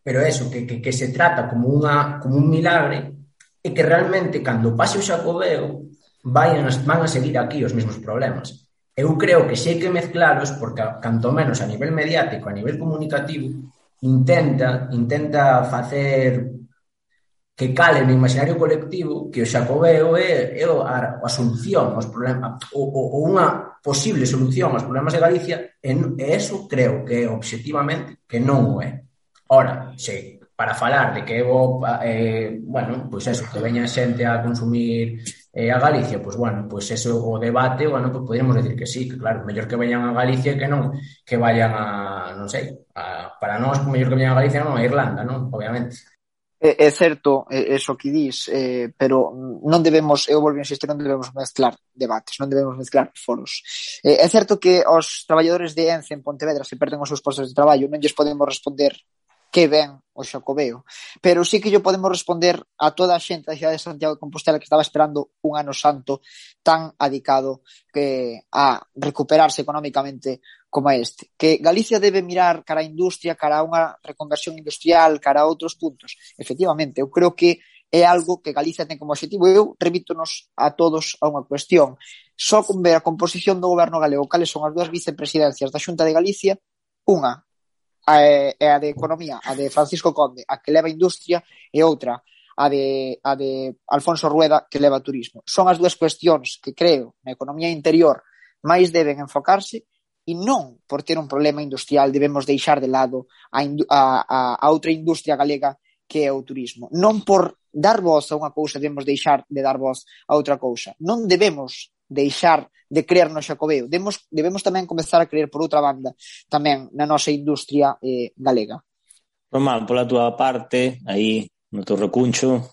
pero eso, que, que, que se trata como, unha, como un milagre e que realmente cando pase o Xacobeo vayan, van a seguir aquí os mesmos problemas. Eu creo que sei que mezclaros porque canto menos a nivel mediático, a nivel comunicativo, intenta intenta facer que cale no imaginario colectivo que o xacobeo é, é a, a solución aos problemas, ou, ou unha posible solución aos problemas de Galicia, e, e eso creo que objetivamente que non o é. Ora, se para falar de que bo, eh, bueno, pois eso, que veña xente a consumir eh, a Galicia, pois bueno, pois eso o debate, bueno, pois podríamos decir que sí, que claro, mellor que veñan a Galicia que non, que vayan a, non sei, a, para nós, mellor que veñan a Galicia non a Irlanda, non, obviamente. É, é certo eso que dís, eh, pero non debemos, eu volvo a insistir, non debemos mezclar debates, non debemos mezclar foros. Eh, é certo que os traballadores de Ence en Pontevedra se perden os seus postos de traballo, non lles podemos responder que ben o Xacobeo. Pero sí que yo podemos responder a toda a xente da cidade de Santiago de Compostela que estaba esperando un ano santo tan adicado que a recuperarse económicamente como este, que Galicia debe mirar cara a industria, cara a unha reconversión industrial, cara a outros puntos. Efectivamente, eu creo que é algo que Galicia ten como objetivo. Eu remítonos a todos a unha cuestión. Só con ver a composición do goberno galego, cales son as dúas vicepresidencias da Xunta de Galicia, unha é a, a de Economía, a de Francisco Conde, a que leva industria, e outra, a de, a de Alfonso Rueda, que leva turismo. Son as dúas cuestións que creo na economía interior máis deben enfocarse e non por ter un problema industrial debemos deixar de lado a, a, a outra industria galega que é o turismo. Non por dar voz a unha cousa debemos deixar de dar voz a outra cousa. Non debemos deixar de creer no xacobeo. Debemos, debemos tamén comenzar a creer por outra banda tamén na nosa industria eh, galega. Román, pola túa parte, aí no teu recuncho,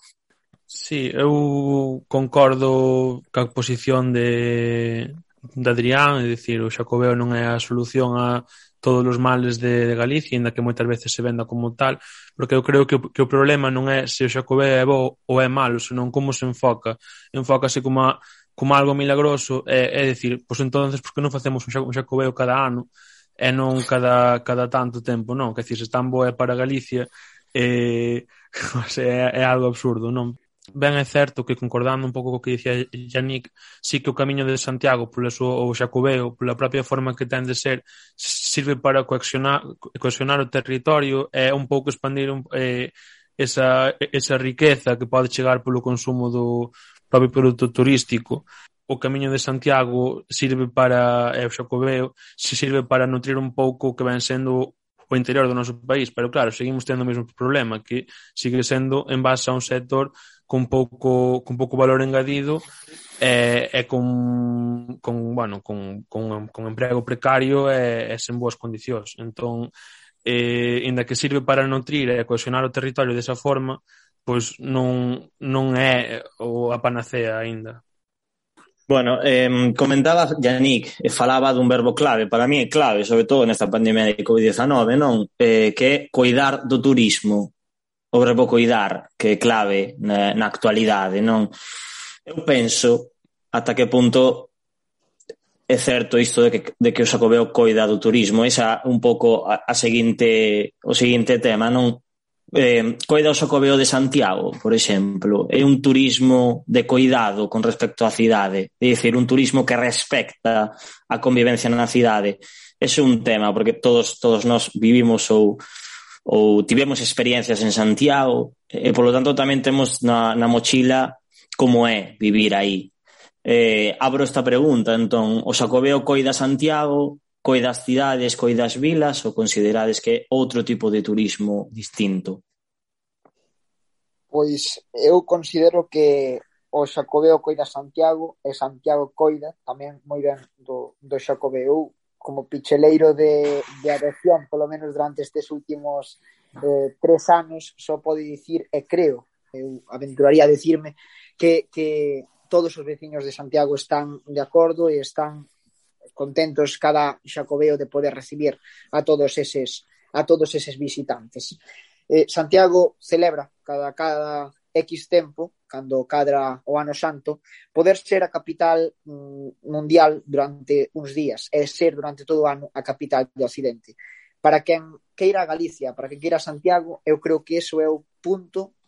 Sí, eu concordo ca posición de, de Adrián, é dicir, o Xacobeo non é a solución a todos os males de, de Galicia, inda que moitas veces se venda como tal, porque eu creo que, o, que o problema non é se o Xacobeo é bo ou é malo, senón como se enfoca. Enfócase como, a, como algo milagroso, é, é dicir, pois entonces, por que non facemos un Xacobeo cada ano e non cada, cada tanto tempo, non? Que dicir, se tan bo é para Galicia, eh, é, é algo absurdo, non? ben é certo que concordando un pouco co que dicía Yannick, sí que o camiño de Santiago, polo súa o xacobeo, pola propia forma que ten de ser, sirve para cohesionar, cohesionar o territorio e un pouco expandir un, eh, esa, esa riqueza que pode chegar polo consumo do propio produto turístico. O camiño de Santiago sirve para é o Xacobeo, se sirve para nutrir un pouco o que ven sendo o interior do noso país, pero claro, seguimos tendo o mesmo problema que sigue sendo en base a un sector con pouco con pouco valor engadido e, e con, con, bueno, con, con, con emprego precario e, e sen boas condicións. Entón, eh, inda que sirve para nutrir e cohesionar o territorio desa forma, pois non, non é o a panacea aínda. Bueno, eh, comentaba Yannick, eh, falaba dun verbo clave, para mí é clave, sobre todo nesta pandemia de COVID-19, non? Eh, que é coidar do turismo o rebocoidar que é clave na, na actualidade, non? Eu penso ata que punto é certo isto de que, de que o Xacobeo coida do turismo, esa un pouco a, a seguinte, o seguinte tema, non? Eh, coida o Xacobeo de Santiago, por exemplo, é un turismo de coidado con respecto á cidade, é dicir, un turismo que respecta a convivencia na cidade. Ese é un tema, porque todos todos nós vivimos ou ou tivemos experiencias en Santiago e polo tanto tamén temos na, na mochila como é vivir aí. Eh, abro esta pregunta, entón, o Xacobeo coida Santiago, coida as cidades, coida as vilas ou considerades que é outro tipo de turismo distinto? Pois eu considero que o Xacobeo coida Santiago e Santiago coida tamén moi ben do, do Xacobeo como picheleiro de, de adopción, polo menos durante estes últimos eh, tres anos, só pode dicir, e creo, eu aventuraría a decirme, que, que todos os veciños de Santiago están de acordo e están contentos cada xacobeo de poder recibir a todos eses a todos eses visitantes. Eh, Santiago celebra cada cada X tempo cando cadra o ano santo, poder ser a capital mm, mundial durante uns días, e ser durante todo o ano a capital do Occidente. Para quen queira a Galicia, para quen queira Santiago, eu creo que eso é o punto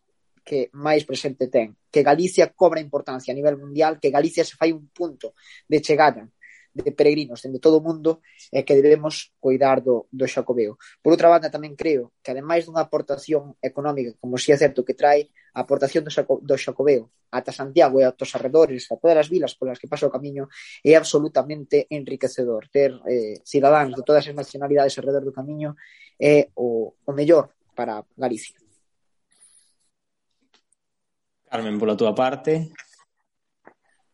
que máis presente ten, que Galicia cobra importancia a nivel mundial, que Galicia se fai un punto de chegada de peregrinos dende todo o mundo e que debemos cuidar do, do xacobeo. Por outra banda, tamén creo que ademais dunha aportación económica, como si é certo que trae, a aportación do, Xaco, do Xacobeo ata Santiago e a os arredores, a todas as vilas polas que pasa o camiño, é absolutamente enriquecedor. Ter eh, cidadáns de todas as nacionalidades alrededor do camiño é o, o mellor para Galicia. Carmen, pola túa parte.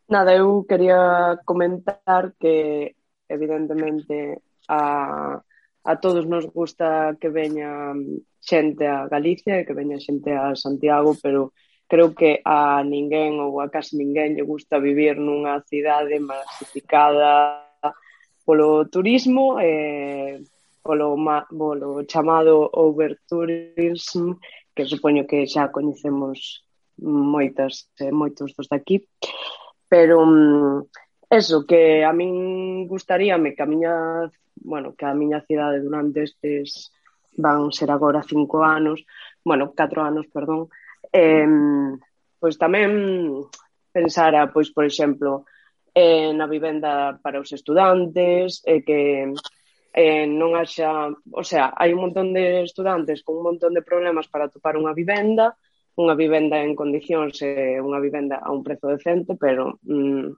Nada, eu quería comentar que evidentemente a a todos nos gusta que veña xente a Galicia e que veña xente a Santiago, pero creo que a ninguén ou a casi ninguén lle gusta vivir nunha cidade masificada polo turismo e polo, polo chamado overtourism que supoño que xa coñecemos moitas eh, moitos dos daqui pero mm, eso que a min gustaríame que a miña bueno, que a miña cidade durante estes van ser agora cinco anos, bueno, catro anos, perdón, eh, pois tamén pensara, pois, por exemplo, eh, na vivenda para os estudantes, e eh, que eh, non haxa... O sea, hai un montón de estudantes con un montón de problemas para topar unha vivenda, unha vivenda en condicións e eh, unha vivenda a un prezo decente, pero mm,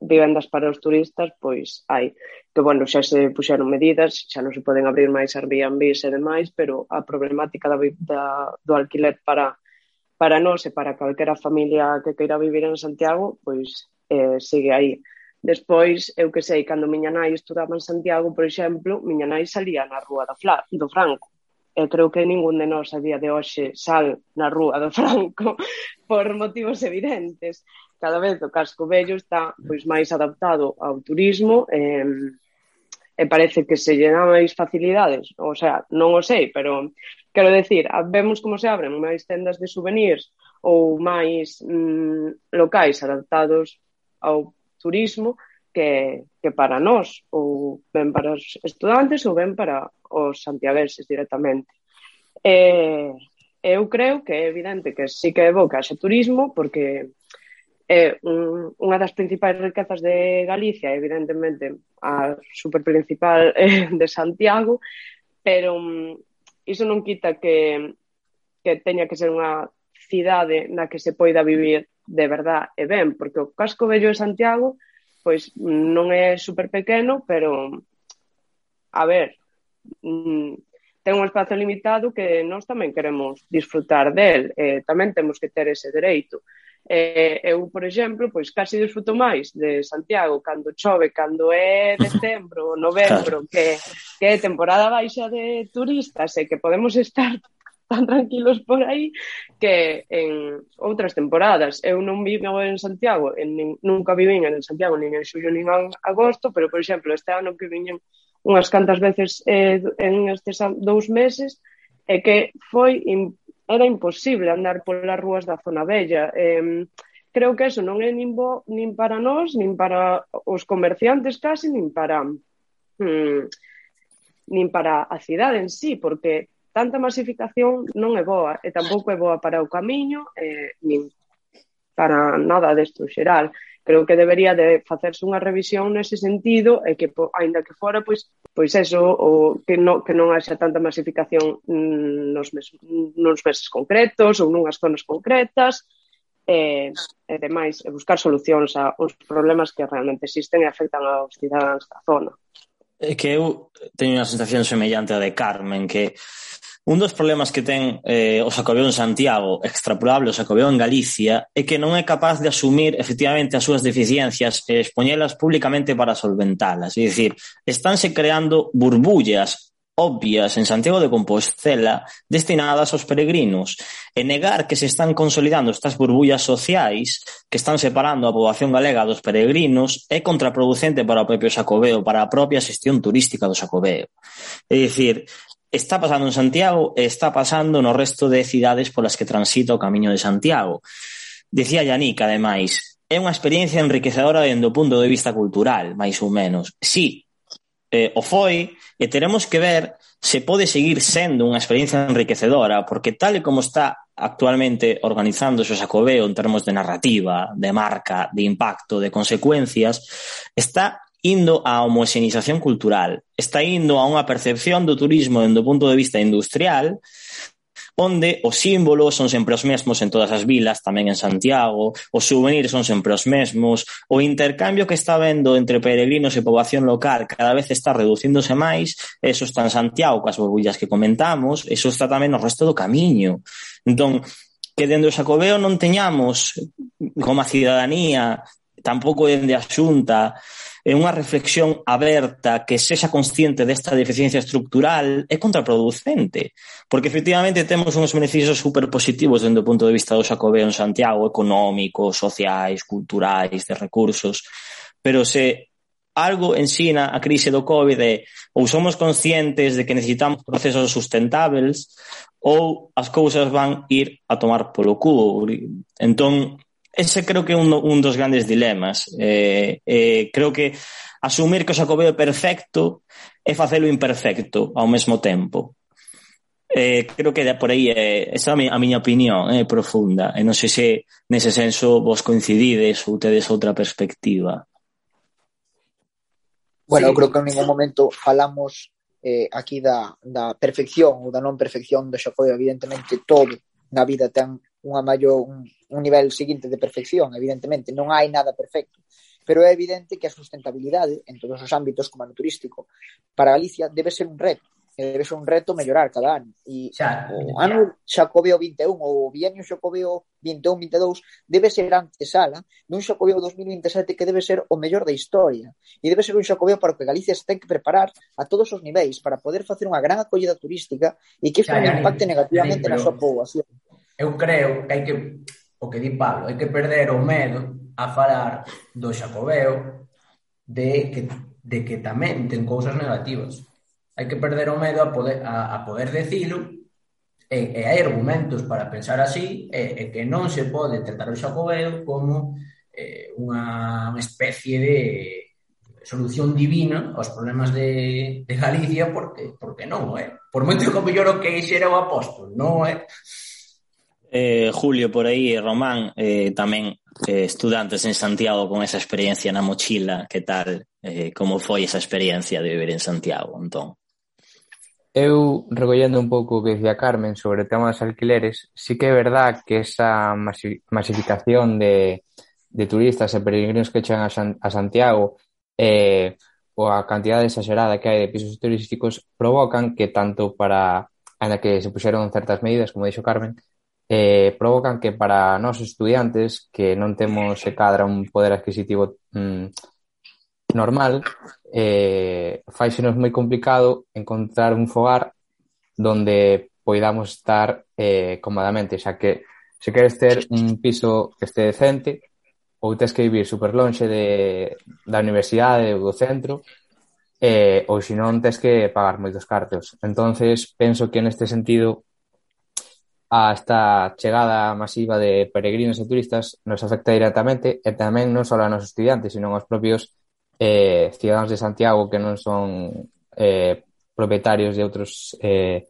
vivendas para os turistas, pois hai. Que, bueno, xa se puxeron medidas, xa non se poden abrir máis Airbnbs e demais, pero a problemática da, da, do alquiler para para nós e para calquera familia que queira vivir en Santiago, pois eh, sigue aí. Despois, eu que sei, cando miña nai estudaba en Santiago, por exemplo, miña nai salía na rúa da Fla, do Franco. E creo que ningún de nós a día de hoxe sal na rúa do Franco por motivos evidentes cada vez o casco vello está pois máis adaptado ao turismo e, e parece que se lle máis facilidades. O sea, non o sei, pero quero decir, vemos como se abren máis tendas de souvenirs ou máis mm, locais adaptados ao turismo que, que para nós, ou ben para os estudantes ou ben para os santiagueses directamente. E, eu creo que é evidente que sí que é bo que haxe turismo, porque É un, unha das principais riquezas de Galicia, evidentemente, a super principal eh, de Santiago, pero mm, iso non quita que, que teña que ser unha cidade na que se poida vivir de verdad e ben, porque o casco vello de Santiago pois non é super pequeno, pero a ver, mm, ten un espazo limitado que nós tamén queremos disfrutar del, e tamén temos que ter ese dereito. Eh, eu, por exemplo, pois casi disfruto máis de Santiago cando chove, cando é decembro, novembro, claro. que, que é temporada baixa de turistas e que podemos estar tan tranquilos por aí que en outras temporadas eu non vivo en Santiago en, nin, nunca vivín en Santiago nin en xullo nin en agosto pero por exemplo este ano que viñen unhas cantas veces eh, en estes dous meses é que foi in, era imposible andar polas rúas da zona bella. Eh, creo que eso non é nin, bo, nin para nós, nin para os comerciantes casi, nin para mm, nin para a cidade en sí, porque tanta masificación non é boa e tampouco é boa para o camiño eh, nin para nada desto xeral creo que debería de facerse unha revisión nese sentido e que, po, aínda que fora, pois, pois eso, o que, no, que non haxa tanta masificación mm, nos mes, nos meses concretos ou nunhas zonas concretas, e, e demais, e buscar solucións aos problemas que realmente existen e afectan aos cidadáns da zona. É que eu teño unha sensación semellante a de Carmen, que Un dos problemas que ten eh, o Xacobeón Santiago, extrapolable o en Galicia, é que non é capaz de asumir efectivamente as súas deficiencias e expoñelas públicamente para solventalas. É dicir, estánse creando burbullas obvias en Santiago de Compostela destinadas aos peregrinos e negar que se están consolidando estas burbullas sociais que están separando a poboación galega dos peregrinos é contraproducente para o propio Xacobeo, para a propia xestión turística do Xacobeo. É dicir, está pasando en Santiago e está pasando no resto de cidades polas que transita o Camiño de Santiago. Decía Yannick, ademais, é unha experiencia enriquecedora dende o punto de vista cultural, máis ou menos. Sí, eh, o foi, e teremos que ver se pode seguir sendo unha experiencia enriquecedora, porque tal e como está actualmente organizándose o Xacobeo en termos de narrativa, de marca, de impacto, de consecuencias, está indo á homoxenización cultural, está indo a unha percepción do turismo dendo o punto de vista industrial, onde os símbolos son sempre os mesmos en todas as vilas, tamén en Santiago, os souvenirs son sempre os mesmos, o intercambio que está vendo entre peregrinos e poboación local cada vez está reduciéndose máis, eso está en Santiago, coas borbullas que comentamos, eso está tamén no resto do camiño. Entón, que dentro do Xacobeo non teñamos como a cidadanía, tampouco dende a xunta, é unha reflexión aberta que sexa consciente desta deficiencia estructural é contraproducente, porque efectivamente temos uns beneficios superpositivos dentro do punto de vista do Xacobeo en Santiago, económicos, sociais, culturais, de recursos, pero se algo ensina a crise do COVID é ou somos conscientes de que necesitamos procesos sustentáveis ou as cousas van ir a tomar polo cubo. Entón, ese creo que é un, un dos grandes dilemas. Eh, eh, creo que asumir que o Xacobeo é perfecto é facelo imperfecto ao mesmo tempo. Eh, creo que de por aí eh, esa é a miña opinión eh, profunda e non sei se nese senso vos coincidides ou tedes outra perspectiva Bueno, sí. eu creo que en ningún momento falamos eh, aquí da, da perfección ou da non perfección do Xacobeo evidentemente todo na vida ten unha maior, un, un nivel seguinte de perfección, evidentemente, non hai nada perfecto, pero é evidente que a sustentabilidade en todos os ámbitos como no turístico para Galicia debe ser un reto, debe ser un reto mellorar cada ano. E xa, o ano Xacobeo 21 ou o bienio Xacobeo 21-22 debe ser antesala dun Xacobeo 2027 que debe ser o mellor da historia. E debe ser un Xacobeo para o que Galicia se ten que preparar a todos os niveis para poder facer unha gran acollida turística e que isto non impacte negativamente na súa poboación eu creo que hai que, o que di Pablo, hai que perder o medo a falar do Xacobeo de que, de que tamén ten cousas negativas. Hai que perder o medo a poder, a, a poder decilo e, e hai argumentos para pensar así e, e que non se pode tratar o Xacobeo como eh, unha especie de solución divina aos problemas de, de Galicia porque porque non, é? Eh? Por moito que o mellor o que xera o apóstol, non, é? Eh? Eh, Julio, por aí, eh, Román, eh, tamén eh, estudantes en Santiago con esa experiencia na mochila, que tal, eh, como foi esa experiencia de vivir en Santiago, entón? Eu, recollendo un pouco o que dicía Carmen sobre o tema dos alquileres, sí que é verdad que esa masificación de, de turistas e peregrinos que chegan a, San, a Santiago eh, ou a cantidade exagerada que hai de pisos turísticos provocan que tanto para a que se puxeron certas medidas, como dixo Carmen, eh, provocan que para nós estudiantes que non temos se cadra un poder adquisitivo mm, normal eh, faixenos moi complicado encontrar un fogar donde poidamos estar eh, comodamente, xa que se queres ter un piso que este decente ou tens que vivir super lonxe de, da universidade ou do centro eh, ou se non tens que pagar moitos cartos. entonces penso que neste sentido a esta chegada masiva de peregrinos e turistas nos afecta directamente e tamén non só a nosos estudiantes, senón aos propios eh, ciudadanos de Santiago que non son eh, propietarios de outros eh,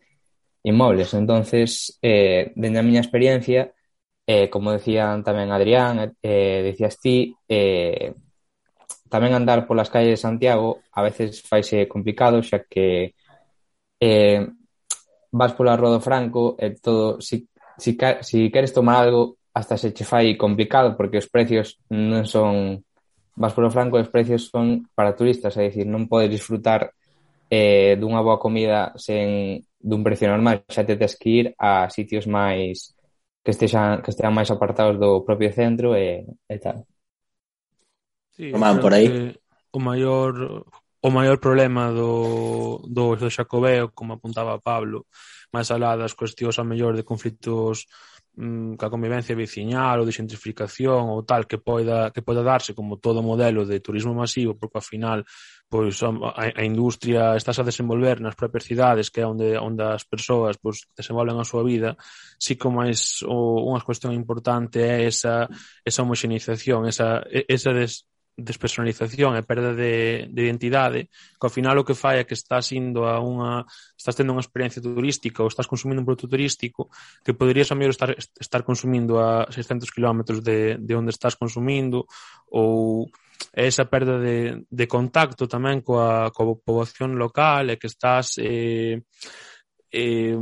inmobles. Entonces, eh, dende a miña experiencia, eh, como decían tamén Adrián, eh, decías ti, eh, tamén andar polas calles de Santiago a veces faise complicado, xa que eh, vas pola rúa do Franco e todo, si, si, si queres tomar algo, hasta se che fai complicado porque os precios non son vas polo franco e os precios son para turistas, é dicir, non podes disfrutar eh, dunha boa comida sen dun precio normal, xa te tes que ir a sitios máis que estexan que estean máis apartados do propio centro e, e tal. Sí, Roman, por aí. O maior o maior problema do, do, do Xacobeo, como apuntaba Pablo, máis alá das cuestións a mellor de conflitos mm, ca convivencia veciñal ou de gentrificación ou tal que poida, que poida darse como todo modelo de turismo masivo, porque ao final pois a, a industria estás a desenvolver nas propias cidades que é onde, onde as persoas pois, desenvolven a súa vida, si como é o, unha cuestión importante é esa, esa homoxenización, esa, esa des, despersonalización e perda de, de identidade, que ao final o que fai é que estás indo a unha estás tendo unha experiencia turística ou estás consumindo un produto turístico que poderías ao mellor estar, estar consumindo a 600 km de, de onde estás consumindo ou esa perda de, de contacto tamén coa, coa poboación local e que estás eh, eh,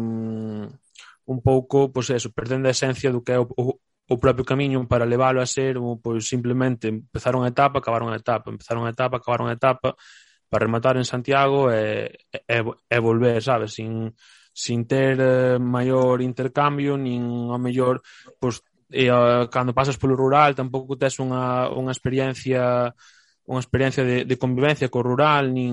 un pouco, pois eso, perdendo a esencia do que é o, o, o propio camiño para leválo a ser ou, pois, simplemente empezar unha etapa, acabar unha etapa, empezar unha etapa, acabar unha etapa, para rematar en Santiago e, e, e volver, sabes, sin, sin ter eh, maior intercambio, nin a mellor, pois, e, uh, cando pasas polo rural tampouco tes unha, unha experiencia unha experiencia de, de convivencia co rural, nin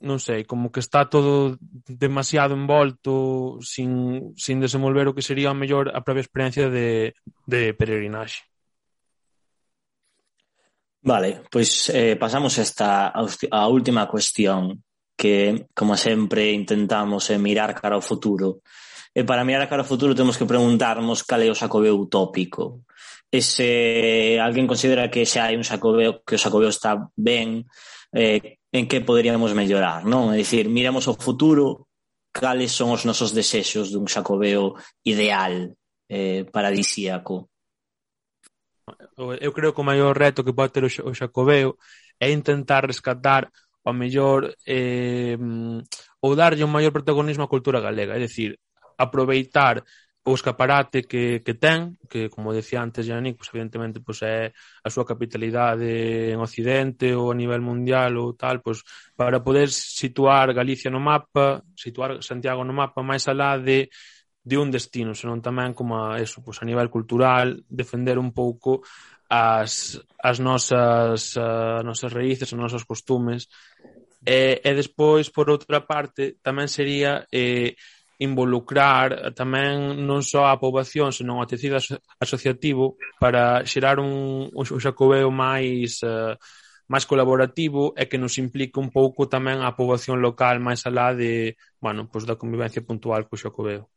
non sei, como que está todo demasiado envolto sin, sin desenvolver o que sería a mellor a propia experiencia de, de peregrinaxe. Vale, pois eh, pasamos esta a última cuestión que, como sempre, intentamos eh, mirar cara ao futuro. E para mirar cara ao futuro temos que preguntarnos cal é o sacobeo utópico. E se alguén considera que xa hai un sacobeo, que o sacobeo está ben, eh, en que poderíamos mellorar, non? É dicir, miramos ao futuro, cales son os nosos desexos dun Xacobeo ideal, eh, paradisíaco. Eu creo que o maior reto que pode ter o, Xacobeo é intentar rescatar o mellor eh, ou darlle un maior protagonismo á cultura galega, é dicir, aproveitar o escaparate que, que ten, que como decía antes Yannick, pues evidentemente pues é a súa capitalidade en Occidente ou a nivel mundial ou tal, pues para poder situar Galicia no mapa, situar Santiago no mapa máis alá de de un destino, senón tamén como a eso, pues a nivel cultural, defender un pouco as, as nosas, as nosas raíces, as nosas costumes. E, e despois, por outra parte, tamén sería eh, involucrar eh, tamén non só a poboación, senón o tecido asociativo para xerar un, un xacobeo máis uh, máis colaborativo e que nos implique un pouco tamén a poboación local máis alá de, bueno, pois da convivencia puntual co xacobeo.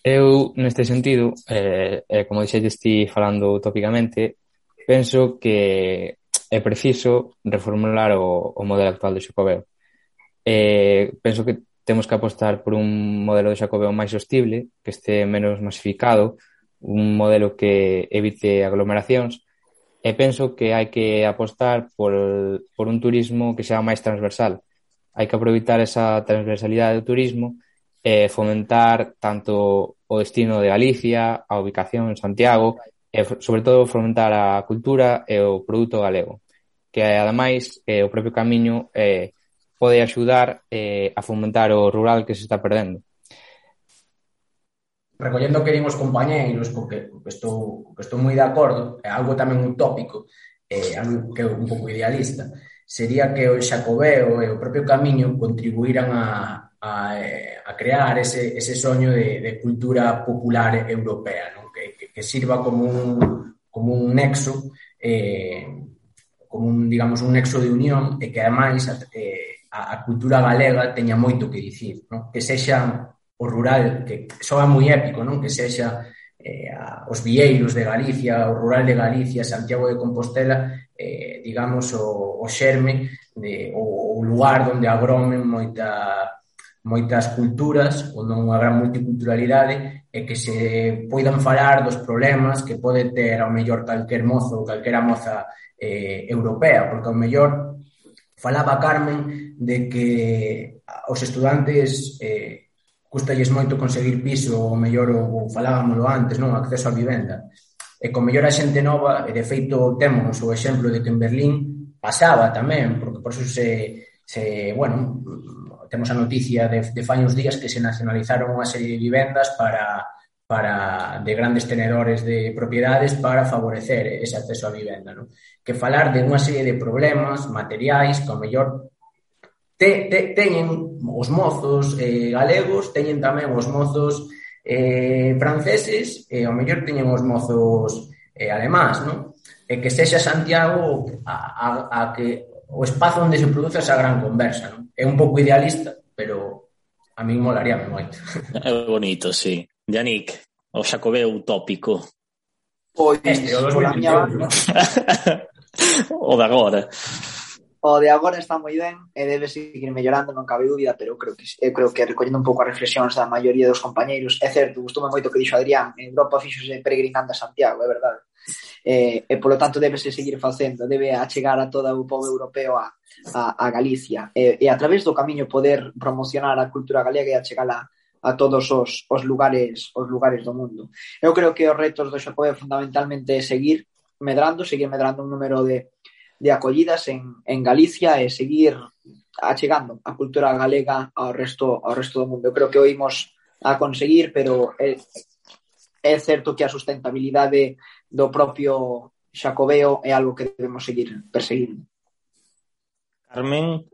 Eu, neste sentido, eh, eh, como dixetes ti falando utópicamente, penso que é preciso reformular o, o modelo actual do xacobeo. Eh, penso que temos que apostar por un modelo de Xacobeo máis sostible, que este menos masificado, un modelo que evite aglomeracións, e penso que hai que apostar por, por un turismo que sea máis transversal. Hai que aproveitar esa transversalidade do turismo e fomentar tanto o destino de Galicia, a ubicación en Santiago, e sobre todo fomentar a cultura e o produto galego que ademais eh, o propio camiño é eh, pode axudar eh, a fomentar o rural que se está perdendo. Recollendo que dimos compañeiros, porque estou, estou moi de acordo, é algo tamén utópico, eh, algo que é un pouco idealista, sería que o Xacobeo e o propio Camiño contribuíran a, a, a crear ese, ese soño de, de cultura popular europea, non? Que, que, que sirva como un, como un nexo eh, como un, digamos, un nexo de unión e que ademais eh, a, a cultura galega teña moito que dicir, non? que sexa o rural, que soa moi épico, non? que sexa eh, a, os vieiros de Galicia, o rural de Galicia, Santiago de Compostela, eh, digamos, o, o xerme, de, o, o lugar onde agromen moita, moitas culturas, onde unha gran multiculturalidade, e que se poidan falar dos problemas que pode ter ao mellor calquer mozo ou calquera moza eh, europea, porque ao mellor Falaba Carmen de que aos estudantes eh, custalles moito conseguir piso, ou mellor, ou falábamoslo antes, non? Acceso á vivenda. E con mellor a xente nova, e de feito temos o exemplo de que en Berlín pasaba tamén, porque por eso se, se bueno, temos a noticia de, de fai uns días que se nacionalizaron unha serie de vivendas para para de grandes tenedores de propiedades para favorecer ese acceso á vivenda, non? Que falar de unha serie de problemas materiais que ao mellor te, te, teñen os mozos eh, galegos, teñen tamén os mozos eh, franceses e eh, ao mellor teñen os mozos eh, alemáns, non? E que sexa Santiago a, a, a que o espazo onde se produce esa gran conversa, non? É un pouco idealista, pero a mí molaría moito. É bonito, sí. Yannick, o Xacobeo utópico. Pois, este, o, pola miña o de agora. O de agora está moi ben e debe seguir mellorando, non cabe dúbida, pero eu creo que eu creo que recollendo un pouco as reflexións da maioría dos compañeiros, é certo, gustoume moito o que dixo Adrián, en Europa fixose peregrinando a Santiago, é verdade. Eh, e polo tanto debese seguir facendo, debe achegar a todo o pobo europeo a, a, a Galicia e, e a través do camiño poder promocionar a cultura galega e achegala a todos os, os lugares os lugares do mundo. Eu creo que os retos do Xacobeo fundamentalmente é seguir medrando, seguir medrando un número de, de acollidas en, en Galicia e seguir achegando a cultura galega ao resto ao resto do mundo. Eu creo que o imos a conseguir, pero é, é certo que a sustentabilidade do propio Xacobeo é algo que debemos seguir perseguindo. Carmen,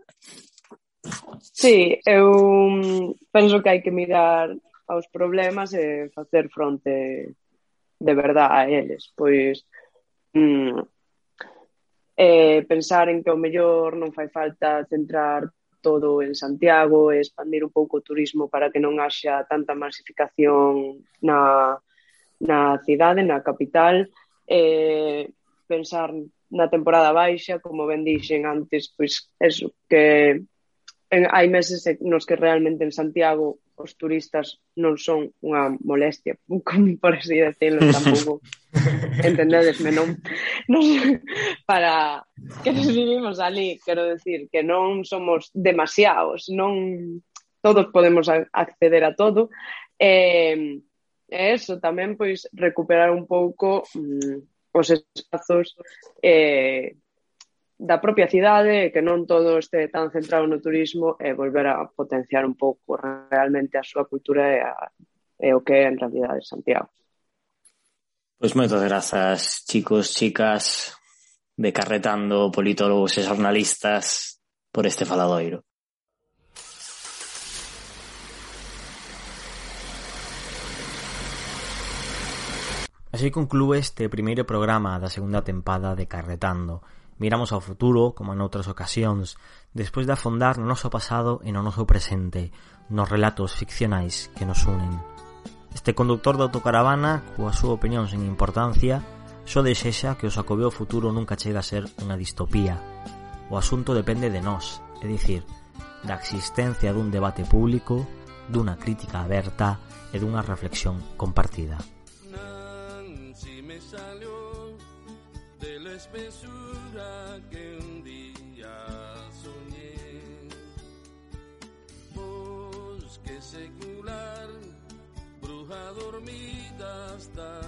Sí, eu penso que hai que mirar aos problemas e facer fronte de verdad a eles, pois mm, eh, pensar en que o mellor non fai falta centrar todo en Santiago e expandir un pouco o turismo para que non haxa tanta masificación na, na cidade, na capital, eh, pensar na temporada baixa, como ben dixen antes, pois eso, que en, hai meses nos que realmente en Santiago os turistas non son unha molestia, por así decirlo, tampouco entendedesme, non? non para que nos vivimos ali, quero decir, que non somos demasiados, non todos podemos acceder a todo, e, e eso tamén, pois, recuperar un pouco mm, os espazos eh, da propia cidade e que non todo este tan centrado no turismo e volver a potenciar un pouco realmente a súa cultura e, a, e o que é en realidad de Santiago. Pois moitas grazas, chicos, chicas, de Carretando, politólogos e xornalistas, por este faladoiro. Así conclúe este primeiro programa da segunda tempada de Carretando. Miramos ao futuro, como en outras ocasións, despois de afondar no noso pasado e no noso presente, nos relatos ficcionais que nos unen. Este conductor de autocaravana, coa súa opinión sen importancia, só desexa que o sacobeo futuro nunca chega a ser unha distopía. O asunto depende de nós, é dicir, da existencia dun debate público, dunha crítica aberta e dunha reflexión compartida. Nancy me salió del espesuro. the